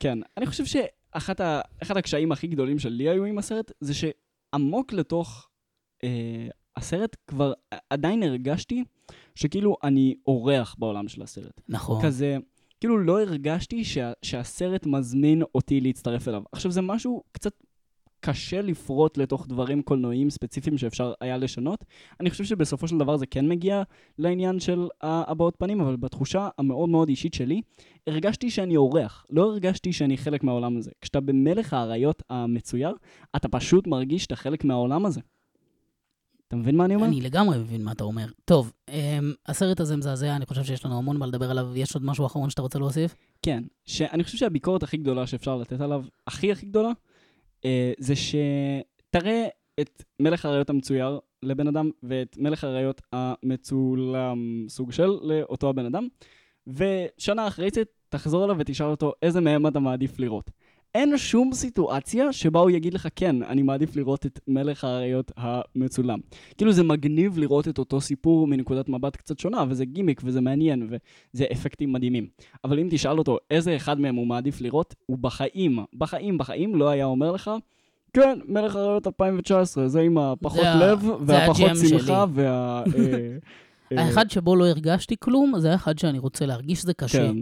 כן, אני חושב שאחד הקשיים הכי גדולים שלי היו עם הסרט, זה שעמוק לתוך uh, הסרט כבר עדיין הרגשתי שכאילו אני אורח בעולם של הסרט. נכון. כזה, כאילו לא הרגשתי שה, שהסרט מזמין אותי להצטרף אליו. עכשיו, זה משהו קצת קשה לפרוט לתוך דברים קולנועיים ספציפיים שאפשר היה לשנות. אני חושב שבסופו של דבר זה כן מגיע לעניין של הבעות פנים, אבל בתחושה המאוד מאוד אישית שלי, הרגשתי שאני אורח, לא הרגשתי שאני חלק מהעולם הזה. כשאתה במלך האריות המצויר, אתה פשוט מרגיש שאתה חלק מהעולם הזה. אתה מבין מה אני אומר? אני לגמרי מבין מה אתה אומר. טוב, um, הסרט הזה מזעזע, אני חושב שיש לנו המון מה לדבר עליו. יש עוד משהו אחרון שאתה רוצה להוסיף? כן, שאני חושב שהביקורת הכי גדולה שאפשר לתת עליו, הכי הכי גדולה, זה שתראה את מלך האריות המצויר לבן אדם, ואת מלך האריות המצולם סוג של לאותו הבן אדם, ושנה אחרי זה תחזור אליו ותשאל אותו איזה מהם אתה מעדיף לראות. אין שום סיטואציה שבה הוא יגיד לך, כן, אני מעדיף לראות את מלך האריות המצולם. כאילו זה מגניב לראות את אותו סיפור מנקודת מבט קצת שונה, וזה גימיק וזה מעניין, וזה אפקטים מדהימים. אבל אם תשאל אותו איזה אחד מהם הוא מעדיף לראות, הוא בחיים, בחיים, בחיים לא היה אומר לך, כן, מלך האריות 2019, זה עם הפחות זה לב, זה והפחות שמחה. וה... אה, אה, האחד שבו לא הרגשתי כלום, זה האחד שאני רוצה להרגיש שזה קשה. כן.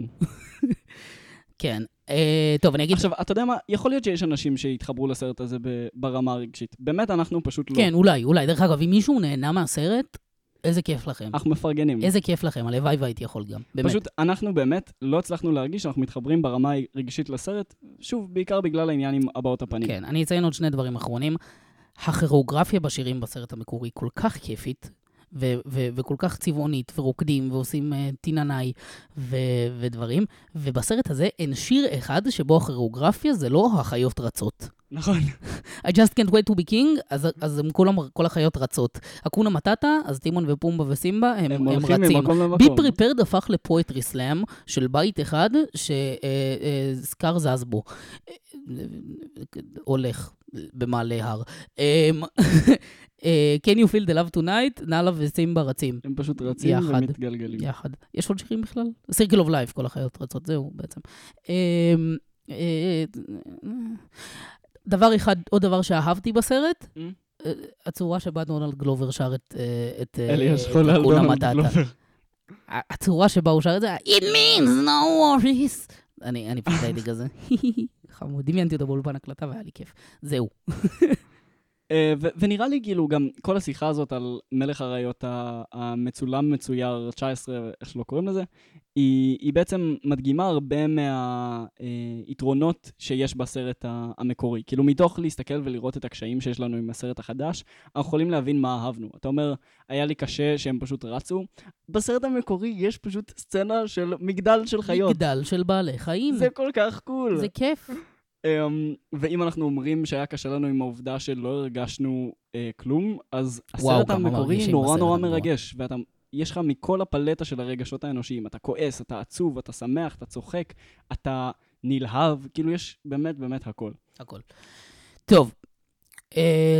כן. אה, טוב, אני אגיד... עכשיו, אתה יודע מה? יכול להיות שיש אנשים שיתחברו לסרט הזה ברמה הרגשית. באמת, אנחנו פשוט לא. כן, אולי, אולי. דרך אגב, אם מישהו נהנה מהסרט, איזה כיף לכם. אנחנו מפרגנים. איזה כיף לכם, הלוואי והייתי יכול גם. באמת. פשוט אנחנו באמת לא הצלחנו להרגיש שאנחנו מתחברים ברמה הרגשית לסרט, שוב, בעיקר בגלל העניין עם הבעות הפנים. כן, אני אציין עוד שני דברים אחרונים. הכירוגרפיה בשירים בסרט המקורי כל כך כיפית, ו- ו- וכל כך צבעונית, ורוקדים, ועושים uh, טיננאי ו- ודברים, ובסרט הזה אין שיר אחד שבו הכירוגרפיה זה לא החיות רצות. נכון. I just can't wait to be king, אז, אז הם כולם, כל החיות רצות. Hakuna Matata, אז טימון ופומבה וסימבה, הם, הם הם רצים. Be Prepared הפך ל poetry slam של בית אחד שסקאר זז בו. אה, הולך במעלה הר. אמ, אה, Can you feel the love tonight? נאלה וסימבה רצים. הם פשוט רצים יחד. ומתגלגלים. יחד. יש עוד שירים בכלל? Circle of Life, כל החיות רצות, זהו בעצם. דבר אחד, עוד דבר שאהבתי בסרט, Mm? אה, הצורה שבה דונלד גלובר שר את אה, את, אה, אקונה מטאטה. הצורה שבה הוא שר את זה, It means no worries. אני אני פשוט הייתי כזה, חמוד, דמיינתי אותו באולפן הקלטה והיה לי כיף. זהו. אה, ו- ונראה לי כאילו גם כל השיחה הזאת על מלך האריות ה- המצולם מצויר 19, איך שלא קוראים לזה, היא, היא בעצם מדגימה הרבה מהיתרונות שיש בסרט המקורי. כאילו מתוך להסתכל ולראות את הקשיים שיש לנו עם הסרט החדש, אנחנו יכולים להבין מה אהבנו. אתה אומר, היה לי קשה שהם פשוט רצו. בסרט המקורי יש פשוט סצנה של מגדל של חיות. מגדל של בעלי חיים. זה כל כך קול. זה כיף. Um, ואם אנחנו אומרים שהיה קשה לנו עם העובדה שלא הרגשנו uh, כלום, אז הסרט המקורי נורא נורא. מרגש, ואתה, יש לך מכל הפלטה של הרגשות האנושיים, אתה כועס, אתה עצוב, אתה שמח, אתה צוחק, אתה נלהב, כאילו יש באמת באמת הכל. הכל. טוב, אה,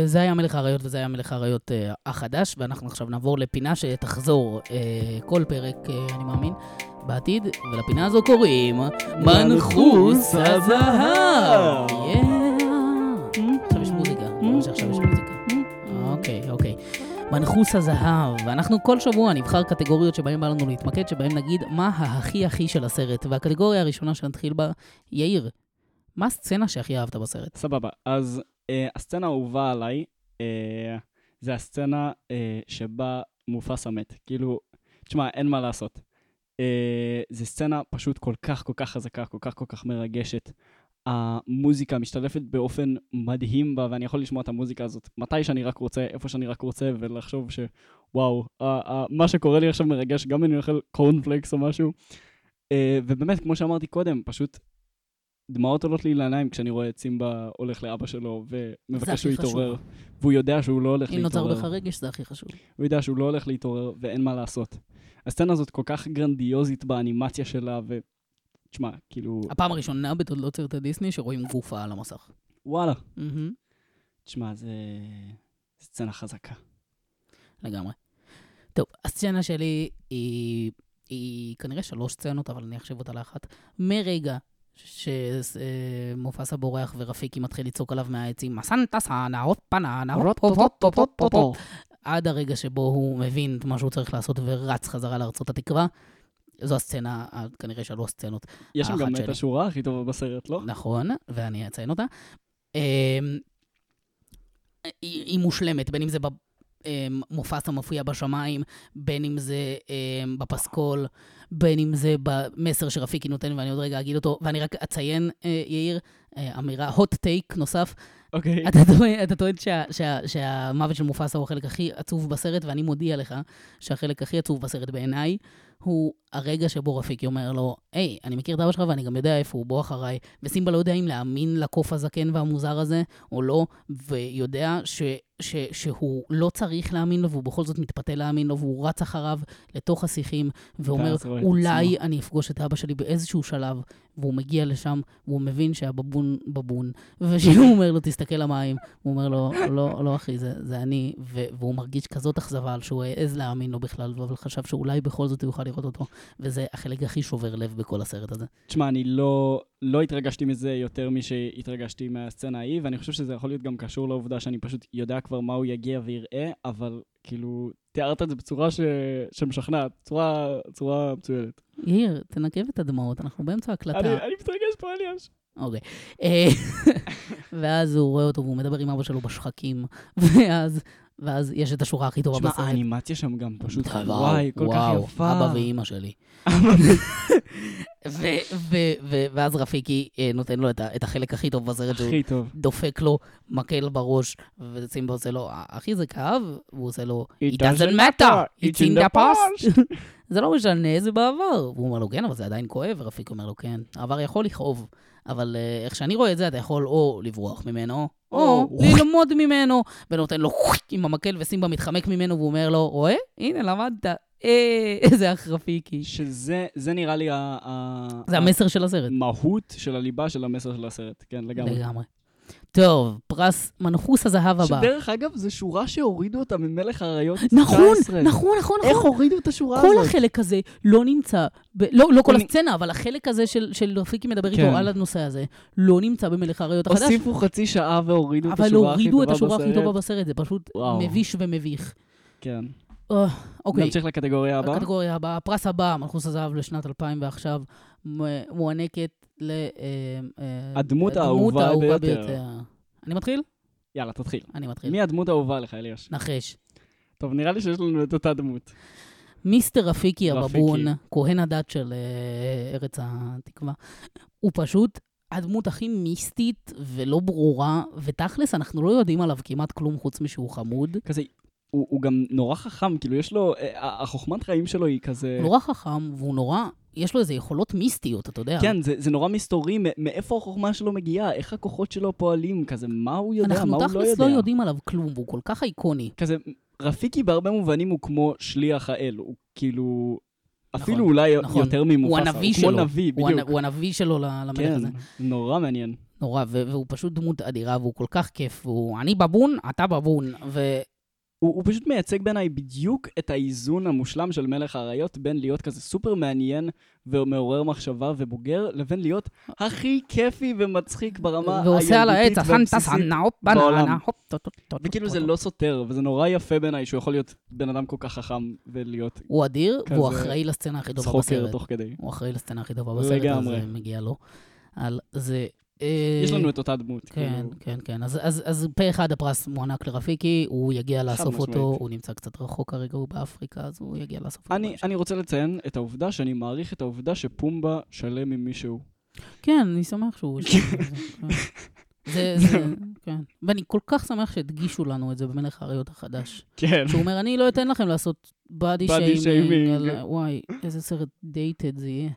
זה היה מלך האריות וזה היה מלך האריות אה, החדש, ואנחנו עכשיו נעבור לפינה שתחזור אה, כל פרק, אה, אני מאמין, בעתיד, ולפינה הזו קוראים מנחוס הזהב! עכשיו יש מוזיקה, רואה שעכשיו יש מוזיקה. אוקיי, אוקיי. מנחוס הזהב, ואנחנו כל שבוע נבחר קטגוריות שבהן בא לנו להתמקד, שבהן נגיד מה ההכי הכי של הסרט. והקטגוריה הראשונה שנתחיל בה, יאיר, מה הסצנה שהכי אהבת בסרט? סבבה, אז uh, הסצנה האהובה עליי, uh, זה הסצנה uh, שבה מופסה מת. כאילו, תשמע, אין מה לעשות. Uh, זו סצנה פשוט כל כך כל כך חזקה, כל כך כל כך מרגשת. המוזיקה משתלפת באופן מדהים בה, ואני יכול לשמוע את המוזיקה הזאת מתי שאני רק רוצה, איפה שאני רק רוצה, ולחשוב שוואו, uh, uh, מה שקורה לי עכשיו מרגש, גם אם אני אוכל קורנפלקס או משהו. Uh, ובאמת, כמו שאמרתי קודם, פשוט דמעות עולות לי לעיניים כשאני רואה את סימבה הולך לאבא שלו ומבקש שהוא. יתעורר, והוא יודע שהוא לא הולך אם להתעורר. בך רגש, זה הכי חשוב. הוא יודע שהוא לא הולך להתעורר ואין מה לעשות. הסצנה הזאת כל כך גרנדיוזית באנימציה שלה, ו... תשמע, כאילו, הפעם הראשונה בתולדות סרטי דיסני שרואים גופה על המסך. וואלה. מהמם, תשמע, זה סצנה חזקה. לגמרי. טוב, הסצנה שלי היא, היא כנראה שלוש סצנות, אבל אני אחשב אותה לאחת. מרגע שמופסה בורח ורפיקי מתחיל לצעוק עליו מהעצים, מסנטה סאנה, הופ פננה, הופ הופ הופ הופ הופ הופ עד הרגע שבו הוא מבין את מה שהוא צריך לעשות ורץ חזרה לארצות התקווה. זו הסצנה, ה- כנראה שלוש סצנות. יש שם גם את שלי. השורה הכי טובה בסרט, לא? נכון, ואני אציין אותה. אמ, היא, היא מושלמת, בין אם זה במופס המופיע בשמיים, בין אם זה אמ, בפסקול, בין אם זה במסר שרפיקי נותן, ואני עוד רגע אגיד אותו, ואני רק אציין, אה, יאיר, אה, אמירה, hot take נוסף, אוקיי. אתה טוען, אתה טוען שה, שה, שהמוות של מופסה הוא החלק הכי עצוב בסרט, ואני מודיע לך שהחלק הכי עצוב בסרט בעיניי הוא הרגע שבו רפיקי אומר לו, היי, אני מכיר את אבא שלך ואני גם יודע איפה הוא, בוא אחריי. וסימבה לא יודע אם להאמין לקוף הזקן והמוזר הזה או לא, ויודע ש, ש, שהוא לא צריך להאמין לו, והוא בכל זאת מתפתה להאמין לו, והוא רץ אחריו לתוך השיחים, ואומר, אולי עצמו." אני אפגוש את אבא שלי באיזשהו שלב, והוא מגיע לשם, והוא מבין שהבבון בבון, וכשהוא אומר לו, תסתכל למים, הוא אומר לו, לא, לא אחי, זה, זה אני, והוא מרגיש כזאת אכזבה על שהוא העז להאמין לו בכלל, אבל חשב שאולי בכל זאת הוא יוכל לראות אותו, וזה החלק הכי שובר לב בכל הסרט הזה. תשמע, אני לא, לא התרגשתי מזה יותר משהתרגשתי מהסצנה ההיא, ואני חושב שזה יכול להיות גם קשור לעובדה שאני פשוט יודע כבר מה הוא יגיע ויראה, אבל כאילו, תיארת את זה בצורה ש... שמשכנעת, צורה, צורה מצוינת. יאיר, תנקב את הדמעות, אנחנו באמצע ההקלטה. אני, אני מתרגש פה, אליאש. אוקיי. אה, ואז הוא רואה אותו והוא מדבר עם אבא שלו בשחקים, ואז, ואז יש את השורה הכי טובה תשמע, בסרט. האנימציה שם גם פשוט, וואי, כל כך יפה. אבא ואימא שלי. ואז רפיקי אה, נותן לו את החלק הכי טוב בסרט, הכי טוב. דופק לו מקל בראש, וסימבה עושה לו, אחי זה כאב, והוא עושה לו, It doesn't matter, it's in the past. זה לא משנה, זה בעבר. והוא אומר לו, כן, אבל זה עדיין כואב, ורפיק אומר לו, כן, העבר יכול לכאוב, אבל אה, איך שאני רואה את זה, אתה יכול או לברוח ממנו, או ללמוד ממנו, ונותן לו עם המקל, וסימבה מתחמק ממנו, והוא אומר לו, רואה? הנה, למדת. אה, איזה אח רפיקי. שזה זה נראה לי ה- ה- זה המסר של הסרט. המהות של הליבה של המסר של הסרט. כן, לגמרי. לגמרי. טוב, פרס מנחוס הזהב הבא. שדרך אגב, זו שורה שהורידו אותה ממלך האריות נכון, 19. נכון, נכון, איך נכון. הורידו את השורה כל הזאת? החלק הזה לא נמצא, ב... לא, לא כל אני- הסצנה, אבל החלק הזה של, של רפיקי מדבר כן. איתו על הנושא הזה, לא נמצא במלך האריות החדש. הוסיפו חצי שעה והורידו את אבל השורה הכי הורידו טובה את השורה הכי בסרט. טובה בסרט, זה פשוט וואו. מביש ומביך. כן. אה, אוקיי, נמשיך לקטגוריה הבאה? הקטגוריה הבאה, הפרס הבא, מלכוס הזהב לשנת 2000 ועכשיו, מוענקת ל... אה, אה, האהובה ביותר. אני מתחיל? יאללה, תתחיל. אני מתחיל. מי הדמות האהובה לך, אליאש? נחש. טוב, נראה לי שיש לנו את אותה דמות. מיסטר רפיקי. הבבון, כהן הדת של אה, ארץ התקווה, הוא פשוט הדמות הכי מיסטית ולא ברורה, ותכלס אנחנו לא יודעים עליו כמעט כלום חוץ משהוא חמוד. כזה, הוא, הוא גם נורא חכם, כאילו יש לו, החוכמת חיים שלו היא כזה... נורא חכם, והוא נורא, יש לו איזה יכולות מיסטיות, אתה יודע. כן, זה, זה נורא מסתורי, מאיפה החוכמה שלו מגיעה, איך הכוחות שלו פועלים, כזה, מה הוא יודע, מה אנחנו הוא לא תכלס יודע. לא יודעים עליו כלום, והוא כל כך איקוני. כזה, רפיקי בהרבה מובנים הוא כמו שליח האל, הוא כאילו... נכון, אפילו אולי נכון. יותר ממופסה, הוא הנביא כמו שלו. נביא, הוא, בדיוק. הנ- הוא הנביא שלו ל- למלך כן, הזה. נורא מעניין. נורא, והוא פשוט דמות אדירה, והוא כל כך כיף, והוא אני בבון, אתה בבון, ו... הוא, הוא פשוט מייצג בעיניי בדיוק את האיזון המושלם של מלך האריות בין להיות כזה סופר מעניין ומעורר מחשבה ובוגר, לבין להיות הכי כיפי ומצחיק ברמה הילדותית והבסיסית. בעולם. וכאילו זה. לא סותר, וזה נורא יפה בעיניי שהוא יכול להיות בן אדם כל כך חכם ולהיות הוא אדיר, והוא אחראי לסצנה הכי טובה צחוקר בסרט. תוך כדי. הוא אחראי לסצנה הכי טובה בסרט. אז אה, מגיע לו. על זה... אה, יש לנו את אותה דמות. כן, כאילו. כן, כן. אז, אז, אז פה אחד הפרס מוענק לרפיקי, הוא יגיע לאסוף משמעית. אותו, הוא נמצא קצת רחוק כרגע, הוא באפריקה, אז הוא יגיע לאסוף אותו. אני, רוצה לציין את העובדה שאני מעריך את העובדה שפומבה שלם עם מישהו. כן, אני שמח שהוא... זה, כן. זה, זה, כן. ואני כל כך שמח שהדגישו לנו את זה במלך האריות החדש. כן. שהוא אומר, אני לא אתן לכם לעשות בדי שיימינג. shaming. וואי, איזה סרט דייטד זה יהיה.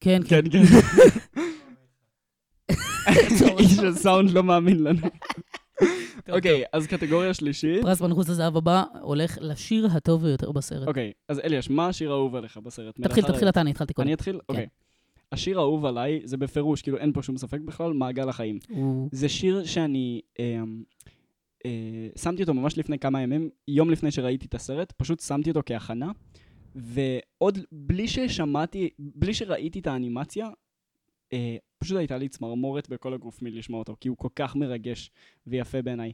כן, כן, כן. כן. איש הסאונד לא מאמין לנו. אוקיי, אז קטגוריה שלישית. פרס מנחוס הזהב הבא הולך לשיר הטוב ביותר בסרט. אוקיי, אז אליאש, מה השיר האהוב עליך בסרט? תתחיל, תתחיל אתה, אני התחלתי קודם. אני אתחיל? אוקיי. השיר האהוב עליי זה בפירוש, כאילו אין פה שום ספק בכלל, מעגל החיים. זה שיר שאני אה, אה, שמתי אותו ממש לפני כמה ימים, יום לפני שראיתי את הסרט, פשוט שמתי אותו כהכנה, ועוד בלי ששמעתי, בלי שראיתי את האנימציה, אה, פשוט הייתה לי צמרמורת בכל הגוף מלשמוע אותו, כי הוא כל כך מרגש ויפה בעיניי.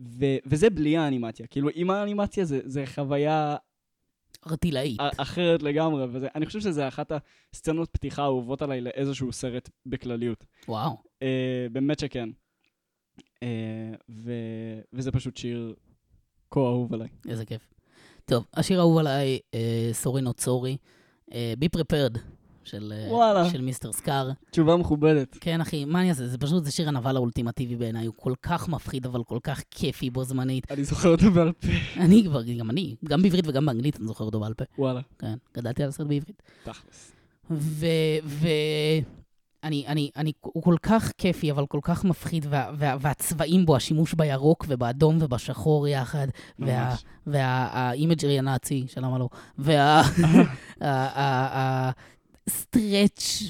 ו- וזה בלי האנימציה, כאילו עם האנימציה זה, זה חוויה ארטילאית. אחרת לגמרי, ואני חושב שזה אחת הסצנות פתיחה האהובות עליי לאיזשהו סרט בכלליות. וואו. אה, באמת שכן. אה, ו- וזה פשוט שיר כה אהוב עליי. איזה כיף. טוב, השיר האהוב עליי, אה, סורי נוט סורי, בי פרפרד, של אה, וואלה. של מיסטר סקאר. תשובה מכובדת. כן, אחי, מה אני אעשה? זה פשוט, זה שיר הנבל האולטימטיבי בעיניי, הוא כל כך מפחיד, אבל כל כך כיפי בו זמנית. אני זוכר אותו בעל פה. אני כבר, גם אני, גם בעברית וגם באנגלית, אני זוכר אותו בעל פה. וואלה, כן, גדלתי על הסרט בעברית. תכלס. ו... ו... אני, אני, אני, הוא כל כך כיפי, אבל כל כך מפחיד, וה, וה, והצבעים בו, השימוש בירוק ובאדום ובשחור יחד, ממש. וה imagery הנאצי, שלמה לא, וה... ה stretch,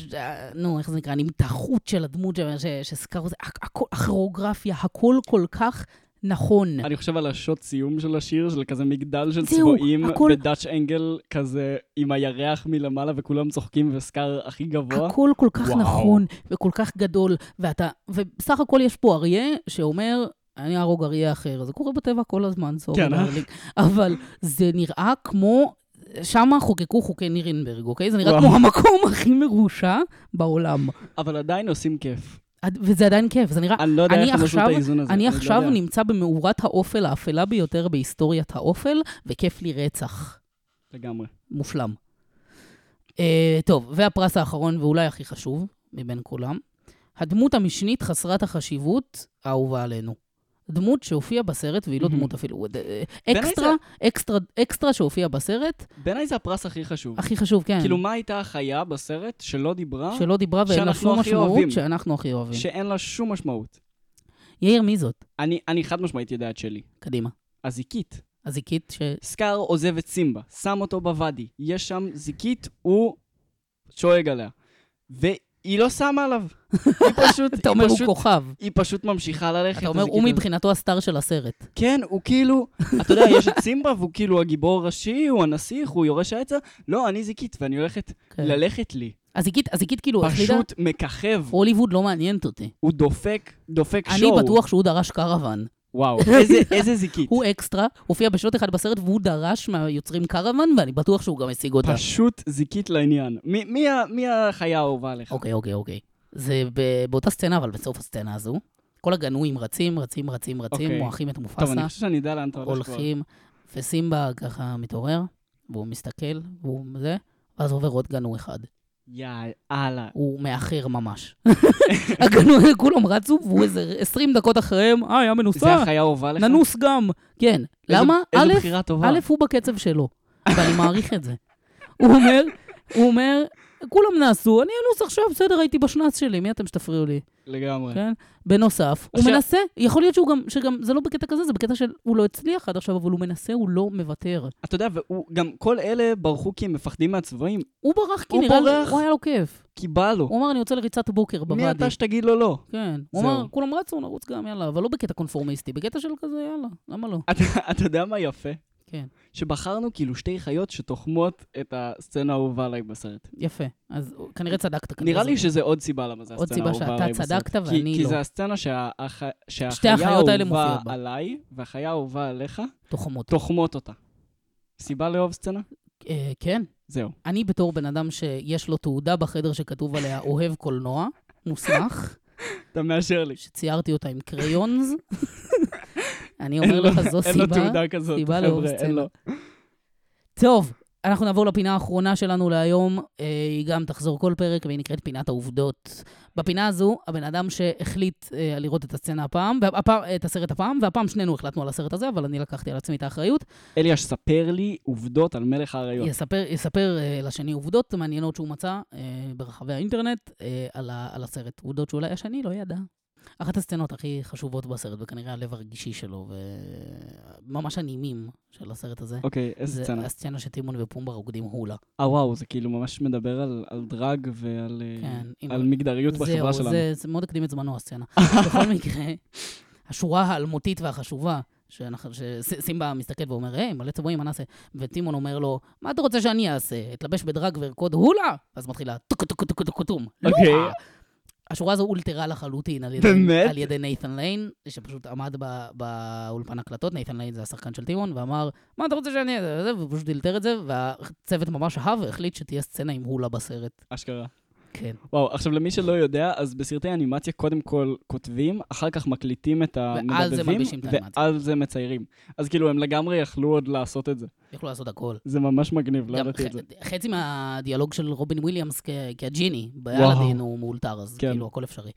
נו, איך זה נקרא, הנמתחות של הדמות ש- ש- שסקר את זה, הכ- הכל- הכוריאוגרפיה, הכל כל כך נכון. אני חושב על השוט סיום של השיר, של כזה מגדל של צבועים, הכל- ב Dutch angle, כזה עם הירח מלמעלה וכולם צוחקים וסקאר הכי גבוה. הכל כל כך וואו. נכון וכל כך גדול, ואתה, ובסך הכל יש פה אריה שאומר, אני אהרוג אריה אחר. זה קורה בטבע כל הזמן, סורי כן, אה? אבל זה נראה כמו, שם חוקקו חוקי נירנברג, אוקיי? זה נראה. כמו המקום הכי מרושע בעולם. אבל עדיין עושים כיף. וזה עדיין כיף, זה נראה... אני לא יודע אני איך עשו את האיזון הזה. אני לא עכשיו יודע. נמצא במאורת האופל האפלה ביותר בהיסטוריית האופל, וכיף לי רצח. לגמרי. מושלם. אה, טוב, והפרס האחרון, ואולי הכי חשוב מבין כולם, הדמות המשנית חסרת החשיבות האהובה עלינו. דמות שהופיעה בסרט, והיא לא. דמות אפילו, אה, בעיניי אקסטרה, אקסטרה, אקסטרה שהופיע בסרט, בעיניי זה הפרס הכי חשוב. הכי חשוב, כן. כאילו, מה הייתה החיה בסרט שלא דיברה, שלא דיברה ואין לה שום משמעות. שאנחנו הכי אוהבים. שאין לה שום משמעות? יאיר, מי זאת? אני, אני חד משמעית יודע את שלי. קדימה. הזיקית. הזיקית ש... סקאר עוזב את סימבה, שם אותו בוואדי. יש שם זיקית, הוא שואג עליה. והיא לא שמה עליו. היא פשוט, אתה היא אומר, הוא כוכב. היא פשוט ממשיכה ללכת. אתה אומר, הזיקית הוא. מבחינתו הסטאר של הסרט. כן, הוא כאילו, אתה יודע, יש את סימבה והוא כאילו הגיבור הראשי, הוא הנסיך, הוא יורש העצה. לא, אני זיקית ואני הולכת כן. ללכת לי. הזיקית, הזיקית כאילו החליטה, פשוט מככב. הוליווד לא מעניינת אותי. הוא דופק, דופק אני שואו. בטוח שהוא דרש קרוון. וואו, איזה, איזה זיקית. הוא אקסטרה, הופיע בשוט אחד בסרט והוא דרש מהיוצרים קרוון, ואני בטוח שהוא גם השיג אותה. פשוט זיקית לעניין. מי, מי, ה- מי החיה האהובה עליך? אוקיי, אוקיי, אוקיי. זה ב- באותה סצנה, אבל בסוף הסצנה הזו. כל הגנויים רצים, רצים, רצים, רצים, אוקיי. מועכים את טוב, מופסה, אני חושב שאני יודע לאן אתה הולך כבר. הולכים, וסימבה ככה מתעורר, והוא מסתכל, והוא זה, ואז עובר עוד גנוי אחד. יאללה. הוא מאחר ממש. כולם רצו, והוא איזה 20 דקות אחריהם, אה, היה זה מנוסה, החיה האהובה לך? ננוס גם. כן. למה? א', איזה בחירה טובה. א', הוא בקצב שלו, ואני מעריך את זה. הוא אומר, הוא אומר, כולם נעשו, אני אנוס עכשיו, בסדר, הייתי בשנץ שלי, מי אתם שתפריעו לי? לגמרי. כן? בנוסף, הוא עכשיו- מנסה, יכול להיות שהוא גם, שגם, זה לא בקטע כזה, זה בקטע של, הוא לא הצליח עד עכשיו, אבל הוא מנסה, הוא לא מוותר. אתה יודע, והוא, גם כל אלה ברחו כי הם מפחדים מהצבעים, הוא ברח כי הוא נראה לי. הוא היה לו כיף. כי בא לו. הוא אמר, אני יוצא לריצת בוקר מי בוואדי. אתה שתגיד לו לא? כן. הוא. אמר, כולם רצו, נרוץ גם, יאללה, אבל לא בקטע קונפורמיסטי, בקטע של כזה, יאללה, למה לא? אתה יודע מה יפה? כן. שבחרנו כאילו שתי חיות שתוחמות את הסצנה האהובה עליי בסרט. יפה. אז כנראה צדקת. נראה זה- לי שזה עוד סיבה למה זה עוד הסצנה סיבה האהובה שאתה עליי בסרט. צדקת כי, ואני כי לא. זה הסצנה. שהחיה שתי החיות האלה האהובה. עליי והחיה האהובה עליך תוחמות. תוחמות אותה. סיבה לאהוב סצנה? אה, כן. זהו. אני בתור בן אדם שיש לו תעודה בחדר שכתוב עליה אוהב קולנוע, מוסמך, אתה מאשר לי. שציירתי אותה עם קריונס, אני אומר לך, זו אין לו סיבה. תעודה כזאת, סיבה חבר'ה, אין. לו. טוב, אנחנו נעבור לפינה האחרונה שלנו להיום. אה, היא גם תחזור כל פרק, והיא נקראת פינת העובדות. בפינה הזו, הבן אדם שהחליט אה, לראות את הסצנה הפעם, והפעם, את הסרט הפעם, והפעם שנינו החלטנו על הסרט הזה, אבל אני לקחתי על עצמי את האחריות. אליאש, ספר לי עובדות על מלך האריות. יספר, יספר אה, לשני עובדות מעניינות שהוא מצא אה, ברחבי האינטרנט אה, על, ה, על הסרט. עובדות שאולי השני לא ידע. אחת הסצנות הכי חשובות בסרט, וכנראה הלב הרגישי שלו, וממש הנימים של הסרט הזה. אוקיי, איזה זה סצנה? הסצנה שטימון ופומבה רוקדים הולה. אה, וואו, זה כאילו ממש מדבר על, על דרג ועל אה, כן, עם- על מגדריות בחברה זהו, שלנו. זה, זה מאוד הקדים את זמנו, הסצנה. בכל מקרה, השורה האלמותית והחשובה, שסימבה מסתכל ואומר, היי, מלא צבועים, מה נעשה? וטימון אומר לו, מה אתה רוצה שאני אעשה? אתלבש ב drag וארקוד הולה? אז מתחילה טוק טוק טוק טוק טום. השורה הזו אולתרה לחלוטין על ידי, באמת? על ידי נייתן ליין, שפשוט עמד ב, באולפן הקלטות, נייתן ליין זה השחקן של טימון, ואמר, מה אתה רוצה שאני אעשה? והוא פשוט אילתר את זה, והצוות ממש אהב והחליט שתהיה סצנה עם הולה בסרט. אשכרה. כן. וואו, עכשיו למי שלא יודע, אז בסרטי אנימציה קודם כל כותבים, אחר כך מקליטים את המדבבים, ואז הם מלבישים את האנימציה. ואז זה מציירים. אז כאילו, הם לגמרי יכלו עוד לעשות את זה. יכלו לעשות הכל. זה ממש מגניב, לא ידעתי את זה. חצי מהדיאלוג של רובין וויליאמס כ- כג'יני באלאדין הוא מאולתר, אז כן. כאילו הכל אפשרי.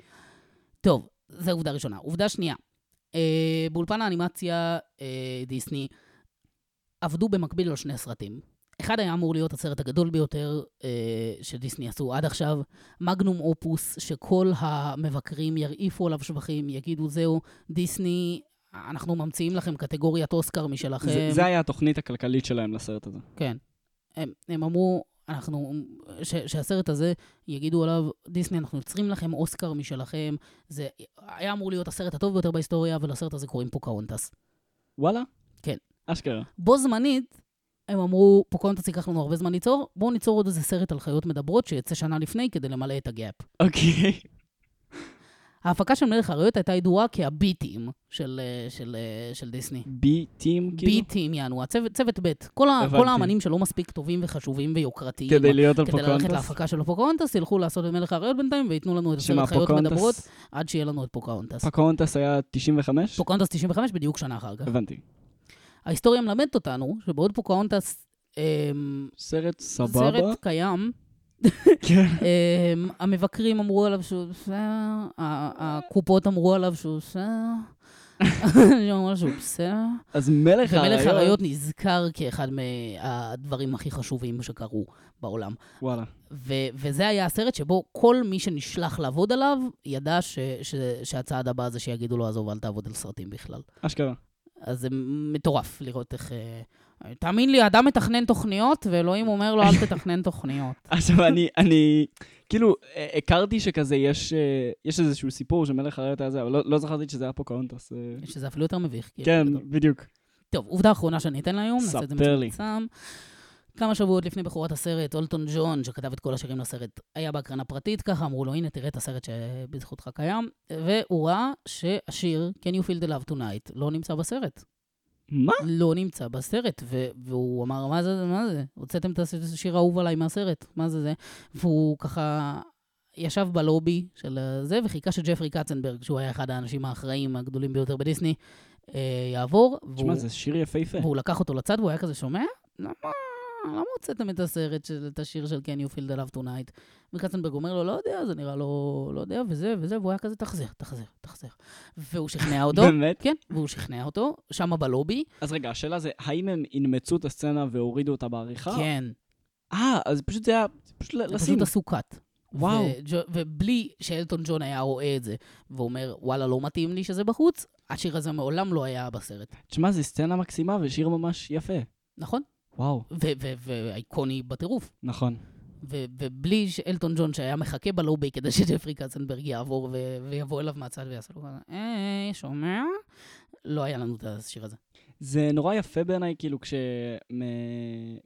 טוב, זו עובדה ראשונה. עובדה שנייה, אה, באולפן האנימציה אה, דיסני עבדו במקביל על שני סרטים. אחד היה אמור להיות הסרט הגדול ביותר אה, שדיסני עשו עד עכשיו, מגנום אופוס, שכל המבקרים ירעיפו עליו שבחים, יגידו, זהו, דיסני, אנחנו ממציאים לכם קטגוריית אוסקר משלכם. זה- זה היה התוכנית הכלכלית שלהם לסרט הזה. כן. הם, הם אמרו, אנחנו, ש, שהסרט הזה, יגידו עליו, דיסני, אנחנו יוצרים לכם אוסקר משלכם. זה היה אמור להיות הסרט הטוב ביותר בהיסטוריה, ולסרט הזה קוראים פוקהונטס. וואלה? כן. אשכרה. בו זמנית, הם אמרו, פוקהונטס ייקח לנו הרבה זמן ליצור, בואו ניצור עוד איזה סרט על חיות מדברות שיצא שנה לפני כדי למלא את הגאפ. אוקיי. ההפקה של מלך האריות הייתה ידועה כה B-team של, אה, של, אה, של דיסני. B-team, כאילו? בי-טים, יענו, הצוות, צוות ב'. כל, ה. כל האמנים שלא מספיק טובים וחשובים ויוקרתיים. כדי להיות על כדי ללכת? להפקה של פוקהונטס, ילכו לעשות את מלך האריות בינתיים, וייתנו לנו את הסרט חיות מדברות, עד שיהיה לנו את פוקהונטס. פוקהונטס היה 95? פוקהונטס 95, בדיוק שנה אחר כך. הבנתי. ההיסטוריה מלמדת אותנו שבעוד פוקהונטס, אמ, סרט סבבה? סרט קיים, כן. אמ, המבקרים אמרו עליו שהוא בסדר, הקופות אמרו עליו שהוא בסדר, אנשים אמרו שהוא בסדר. אז מלך האריות... ומלך האריות נזכר כאחד מהדברים הכי חשובים שקרו בעולם. וואלה. ו- וזה היה הסרט שבו כל מי שנשלח לעבוד עליו, ידע ש- ש- שהצעד הבא זה שיגידו לו, עזוב, אל תעבוד על סרטים בכלל. אשכרה. אז זה מטורף לראות איך... אה, תאמין לי, אדם מתכנן תוכניות, ואלוהים אומר לו, אל תתכנן תוכניות. עכשיו, אני, אני, כאילו, אה, הכרתי שכזה, יש, אה, יש איזשהו סיפור שמלך האריות היה זה, אבל לא, לא זכרתי שזה היה פוקהונטס. שזה אפילו יותר מביך. כאילו, כן. בדיוק. טוב, עובדה אחרונה שאני אתן להיום, נעשה את זה. מצומצם. כמה שבועות לפני בכורת הסרט, אולטון ג'ון, שכתב את כל השירים לסרט, היה בהקרנה פרטית, ככה אמרו לו, הנה, תראה את הסרט שבזכותך קיים, והוא ראה שהשיר Can you feel the love tonight לא נמצא בסרט. מה? לא נמצא בסרט, ו- והוא אמר, מה זה, מה זה? הוצאתם את השיר האהוב עליי מהסרט, מה זה זה? והוא ככה ישב בלובי של זה, וחיכה שג'פרי קצנברג, שהוא היה אחד האנשים האחראים הגדולים ביותר בדיסני, אה, יעבור. תשמע, והוא- זה שיר יפהפה. והוא לקח אותו לצד, והוא היה כזה, שומע? למה? למה הוצאתם את הסרט, של, את השיר של Can you feel the love tonight? וקצנברג אומר לו, לא יודע, זה נראה לא, לא יודע, וזה וזה, והוא היה כזה, תחזר, תחזר, תחזר. והוא שכנע אותו, באמת? כן, והוא שכנע אותו, שמה בלובי, אז רגע, השאלה זה, האם הם אינמצו את הסצנה והורידו אותה בעריכה? כן, אה, אז פשוט זה היה, פשוט לשים. פשוט עשו קאט. וואו. וג'ו- ובלי שאלטון ג'ון היה רואה את זה, ואומר, וואלה, לא מתאים לי שזה בחוץ, השיר הזה מעולם לא היה בסרט. תשמע, זו סצנה מקסימה ושיר ממש יפה. נכון? וואו, ו- ו- ואייקוני בטירוף. נכון. ובלי שאלטון ג'ון, שהיה מחכה בלובי כדי שג'פרי קצנברג יעבור ויבוא אליו מהצד ויעשה לו כזה, היי, שומע? לא היה לנו את השיר הזה. זה נורא יפה בעיניי, כאילו, כש... מ...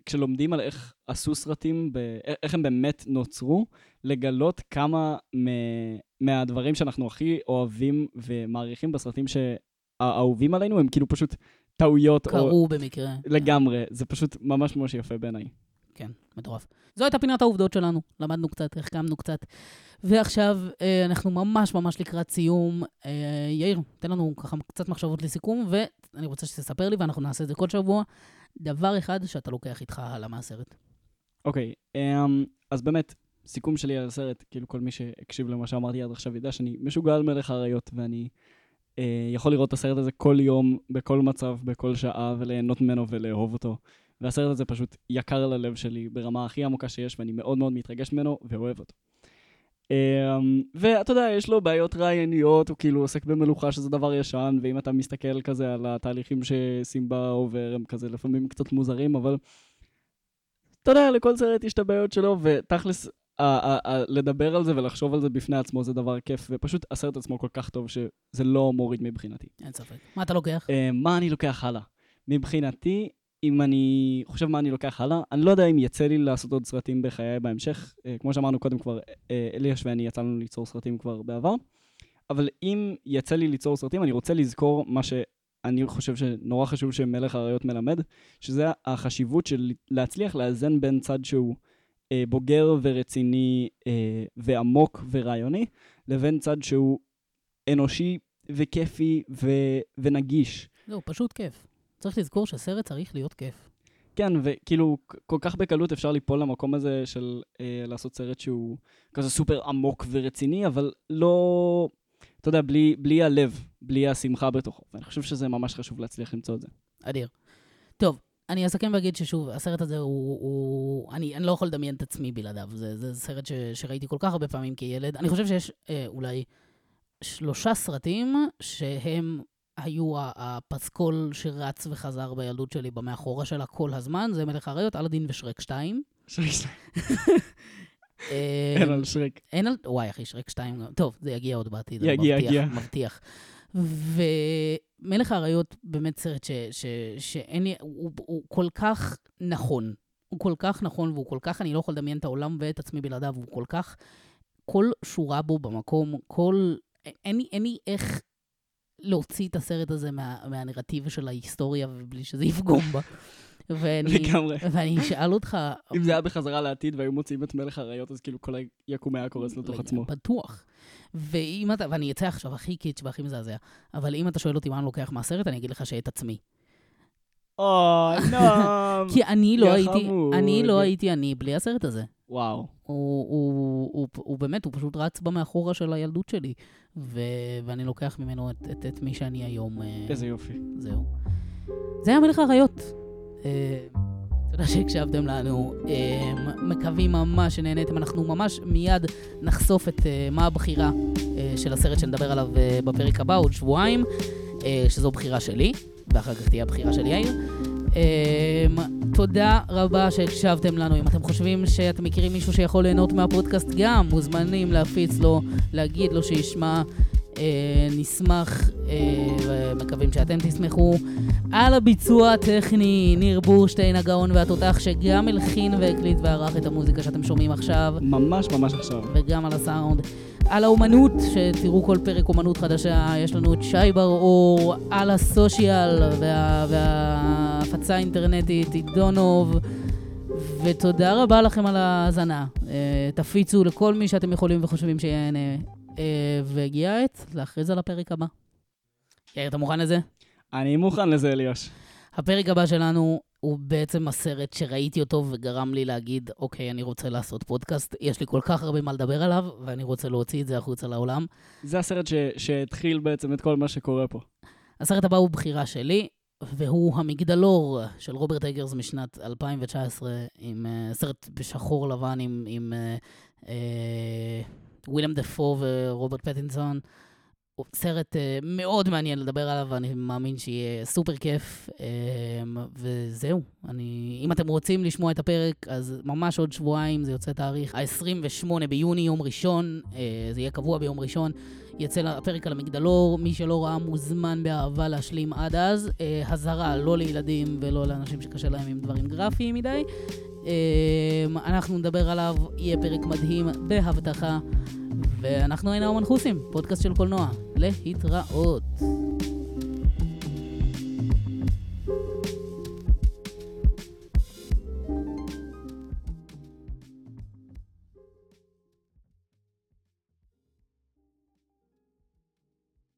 כשלומדים על איך עשו סרטים, ב... איך הם באמת נוצרו, לגלות כמה מ... מהדברים שאנחנו הכי אוהבים ומעריכים בסרטים שהאהובים עלינו, הם כאילו פשוט טעויות. או... קרו במקרה. לגמרי, זה פשוט ממש ממש יפה בעיניי. כן, מטורף. זו הייתה פינת העובדות שלנו. למדנו קצת, החכמנו קצת. ועכשיו אה, אנחנו ממש ממש לקראת סיום. אה, יאיר, תן לנו ככה קצת מחשבות לסיכום, ואני רוצה שתספר לי, ואנחנו נעשה את זה כל שבוע, דבר אחד שאתה לוקח איתך הלאה מהסרט. אוקיי, אמ, אז באמת, סיכום שלי על הסרט, כאילו כל מי שהקשיב למה שאמרתי עד עכשיו ידע שאני משוגע על מלך האריות, ואני יכול לראות את הסרט הזה כל יום, בכל מצב, בכל שעה, וליהנות ממנו ולאהוב אותו. והסרט הזה פשוט יקר ללב שלי ברמה הכי עמוקה שיש, ואני מאוד מאוד מתרגש ממנו ואוהב אותו. אמ, ואתה יודע, יש לו בעיות רעיוניות, הוא כאילו עוסק במלוכה שזה דבר ישן, ואם אתה מסתכל כזה על התהליכים שסימבה עובר, הם כזה לפעמים קצת מוזרים, אבל אתה יודע, לכל סרט יש את הבעיות שלו, ותכלס, לדבר על זה ולחשוב על זה בפני עצמו זה דבר כיף, ופשוט הסרט עצמו כל כך טוב שזה לא מוריד מבחינתי. אין ספק. מה אתה לוקח? אה, מה אני לוקח הלאה? מבחינתי, אם אני חושב מה אני לוקח הלאה, אני לא יודע אם יצא לי לעשות עוד סרטים בחיי בהמשך. אה, כמו שאמרנו קודם כבר, אה, אליאש ואני יצא לנו ליצור סרטים כבר בעבר, אבל אם יצא לי ליצור סרטים, אני רוצה לזכור מה שאני חושב שנורא חשוב שמלך האריות מלמד, שזה החשיבות של להצליח לאזן בין צד שהוא בוגר ורציני אה, ועמוק ורעיוני, לבין צד שהוא אנושי וכיפי ו- ונגיש. זהו, פשוט כיף. צריך לזכור שסרט צריך להיות כיף. כן, וכאילו, כל כך בקלות אפשר ליפול למקום הזה של אה, לעשות סרט שהוא כזה סופר עמוק ורציני, אבל לא, אתה יודע, בלי, בלי הלב, בלי השמחה בתוכו. ואני חושב שזה ממש חשוב להצליח למצוא את זה. אדיר. טוב, אני אסכם ואגיד ששוב, הסרט הזה הוא... הוא אני, אני לא יכול לדמיין את עצמי בלעדיו. זה, זה סרט ש, שראיתי כל כך הרבה פעמים כילד. אני חושב שיש אה, אולי שלושה סרטים שהם היו הפסקול שרץ וחזר בילדות שלי במאחורה שלה כל הזמן. זה מלך האריות, אלאדין ושרק 2. אה, אין על שרק. אין על... וואי, אחי, שרק 2 גם... טוב, זה יגיע עוד בעתיד, יגיע, יגיע. מבטיח. ומלך האריות באמת סרט ש, ש, שאין לי... הוא, הוא כל כך נכון. הוא כל כך נכון, והוא כל כך... אני לא יכול לדמיין את העולם ואת עצמי בלעדיו, הוא כל כך... כל שורה בו במקום, כל... אין לי, אין לי איך להוציא את הסרט הזה מה, מהנרטיב של ההיסטוריה ובלי שזה יפגום בה. ואני, לגמרי. ואני אשאל אותך... אם זה היה בחזרה לעתיד והיו מוציאים את מלך האריות, אז כאילו כל היקום היה קורס לתוך עצמו. בטוח. ואם אתה, ואני אצא עכשיו הכי קיץ' והכי מזעזע, אבל אם אתה שואל אותי מה אני לוקח מהסרט, אני אגיד לך שאת עצמי. אוי, נועם. כי אני לא הייתי. אני לא הייתי אני בלי הסרט הזה. וואו. הוא, הוא, הוא, הוא באמת, הוא פשוט רץ במאחורה של הילדות שלי, ו, ואני לוקח ממנו את, את, את מי שאני היום. אה, איזה יופי. זהו. זה היה מלך האריות. תודה שהקשבתם לנו. אה, מקווים ממש שנהניתם. אנחנו ממש מיד נחשוף את אה, מה הבחירה אה, של הסרט שנדבר עליו אה, בפרק הבא, עוד שבועיים, שזו בחירה שלי, ואחר כך תהיה הבחירה של יאיר. Um, תודה רבה שהקשבתם לנו. אם אתם חושבים שאתם מכירים מישהו שיכול ליהנות מהפודקאסט גם, מוזמנים להפיץ לו, להגיד לו שישמע. Uh, נשמח uh, ומקווים שאתם תשמחו. על הביצוע הטכני, ניר בורשטיין הגאון והתותח שגם הלחין והקליט וערך את המוזיקה שאתם שומעים עכשיו. ממש ממש עכשיו. וגם על הסאונד. על האומנות, שתראו כל פרק אומנות חדשה, יש לנו את שי בר-אור, על הסושיאל וה, וההפצה האינטרנטית, עידונוב, ותודה רבה לכם על ההאזנה. אה, תפיצו לכל מי שאתם יכולים וחושבים שיהנה. אה, והגיעה העת להכריז על הפרק הבא. יאיר, אתה מוכן לזה? אני מוכן לזה, אליוש. הפרק הבא שלנו הוא בעצם הסרט שראיתי אותו וגרם לי להגיד, אוקיי, אני רוצה לעשות פודקאסט, יש לי כל כך הרבה מה לדבר עליו, ואני רוצה להוציא את זה החוצה לעולם. זה הסרט ש- שהתחיל בעצם את כל מה שקורה פה. הסרט הבא הוא בחירה שלי, והוא המגדלור של רוברט אגרס משנת 2019, עם uh, סרט בשחור לבן עם, עם uh, uh, וויליאם דפו ורוברט פטינסון. סרט uh, מאוד מעניין לדבר עליו, ואני מאמין שיהיה סופר כיף. Um, וזהו, אני, אם אתם רוצים לשמוע את הפרק, אז ממש עוד שבועיים, זה יוצא תאריך ה-28 ביוני, יום ראשון, uh, זה יהיה קבוע ביום ראשון. יצא הפרק על המגדלור, מי שלא ראה מוזמן באהבה להשלים עד אז. אה, לא לילדים ולא לאנשים שקשה להם עם דברים גרפיים מדי. אה, אנחנו נדבר עליו, יהיה פרק מדהים בהבטחה. ואנחנו היינו המנחוסים, פודקאסט של קולנוע. להתראות.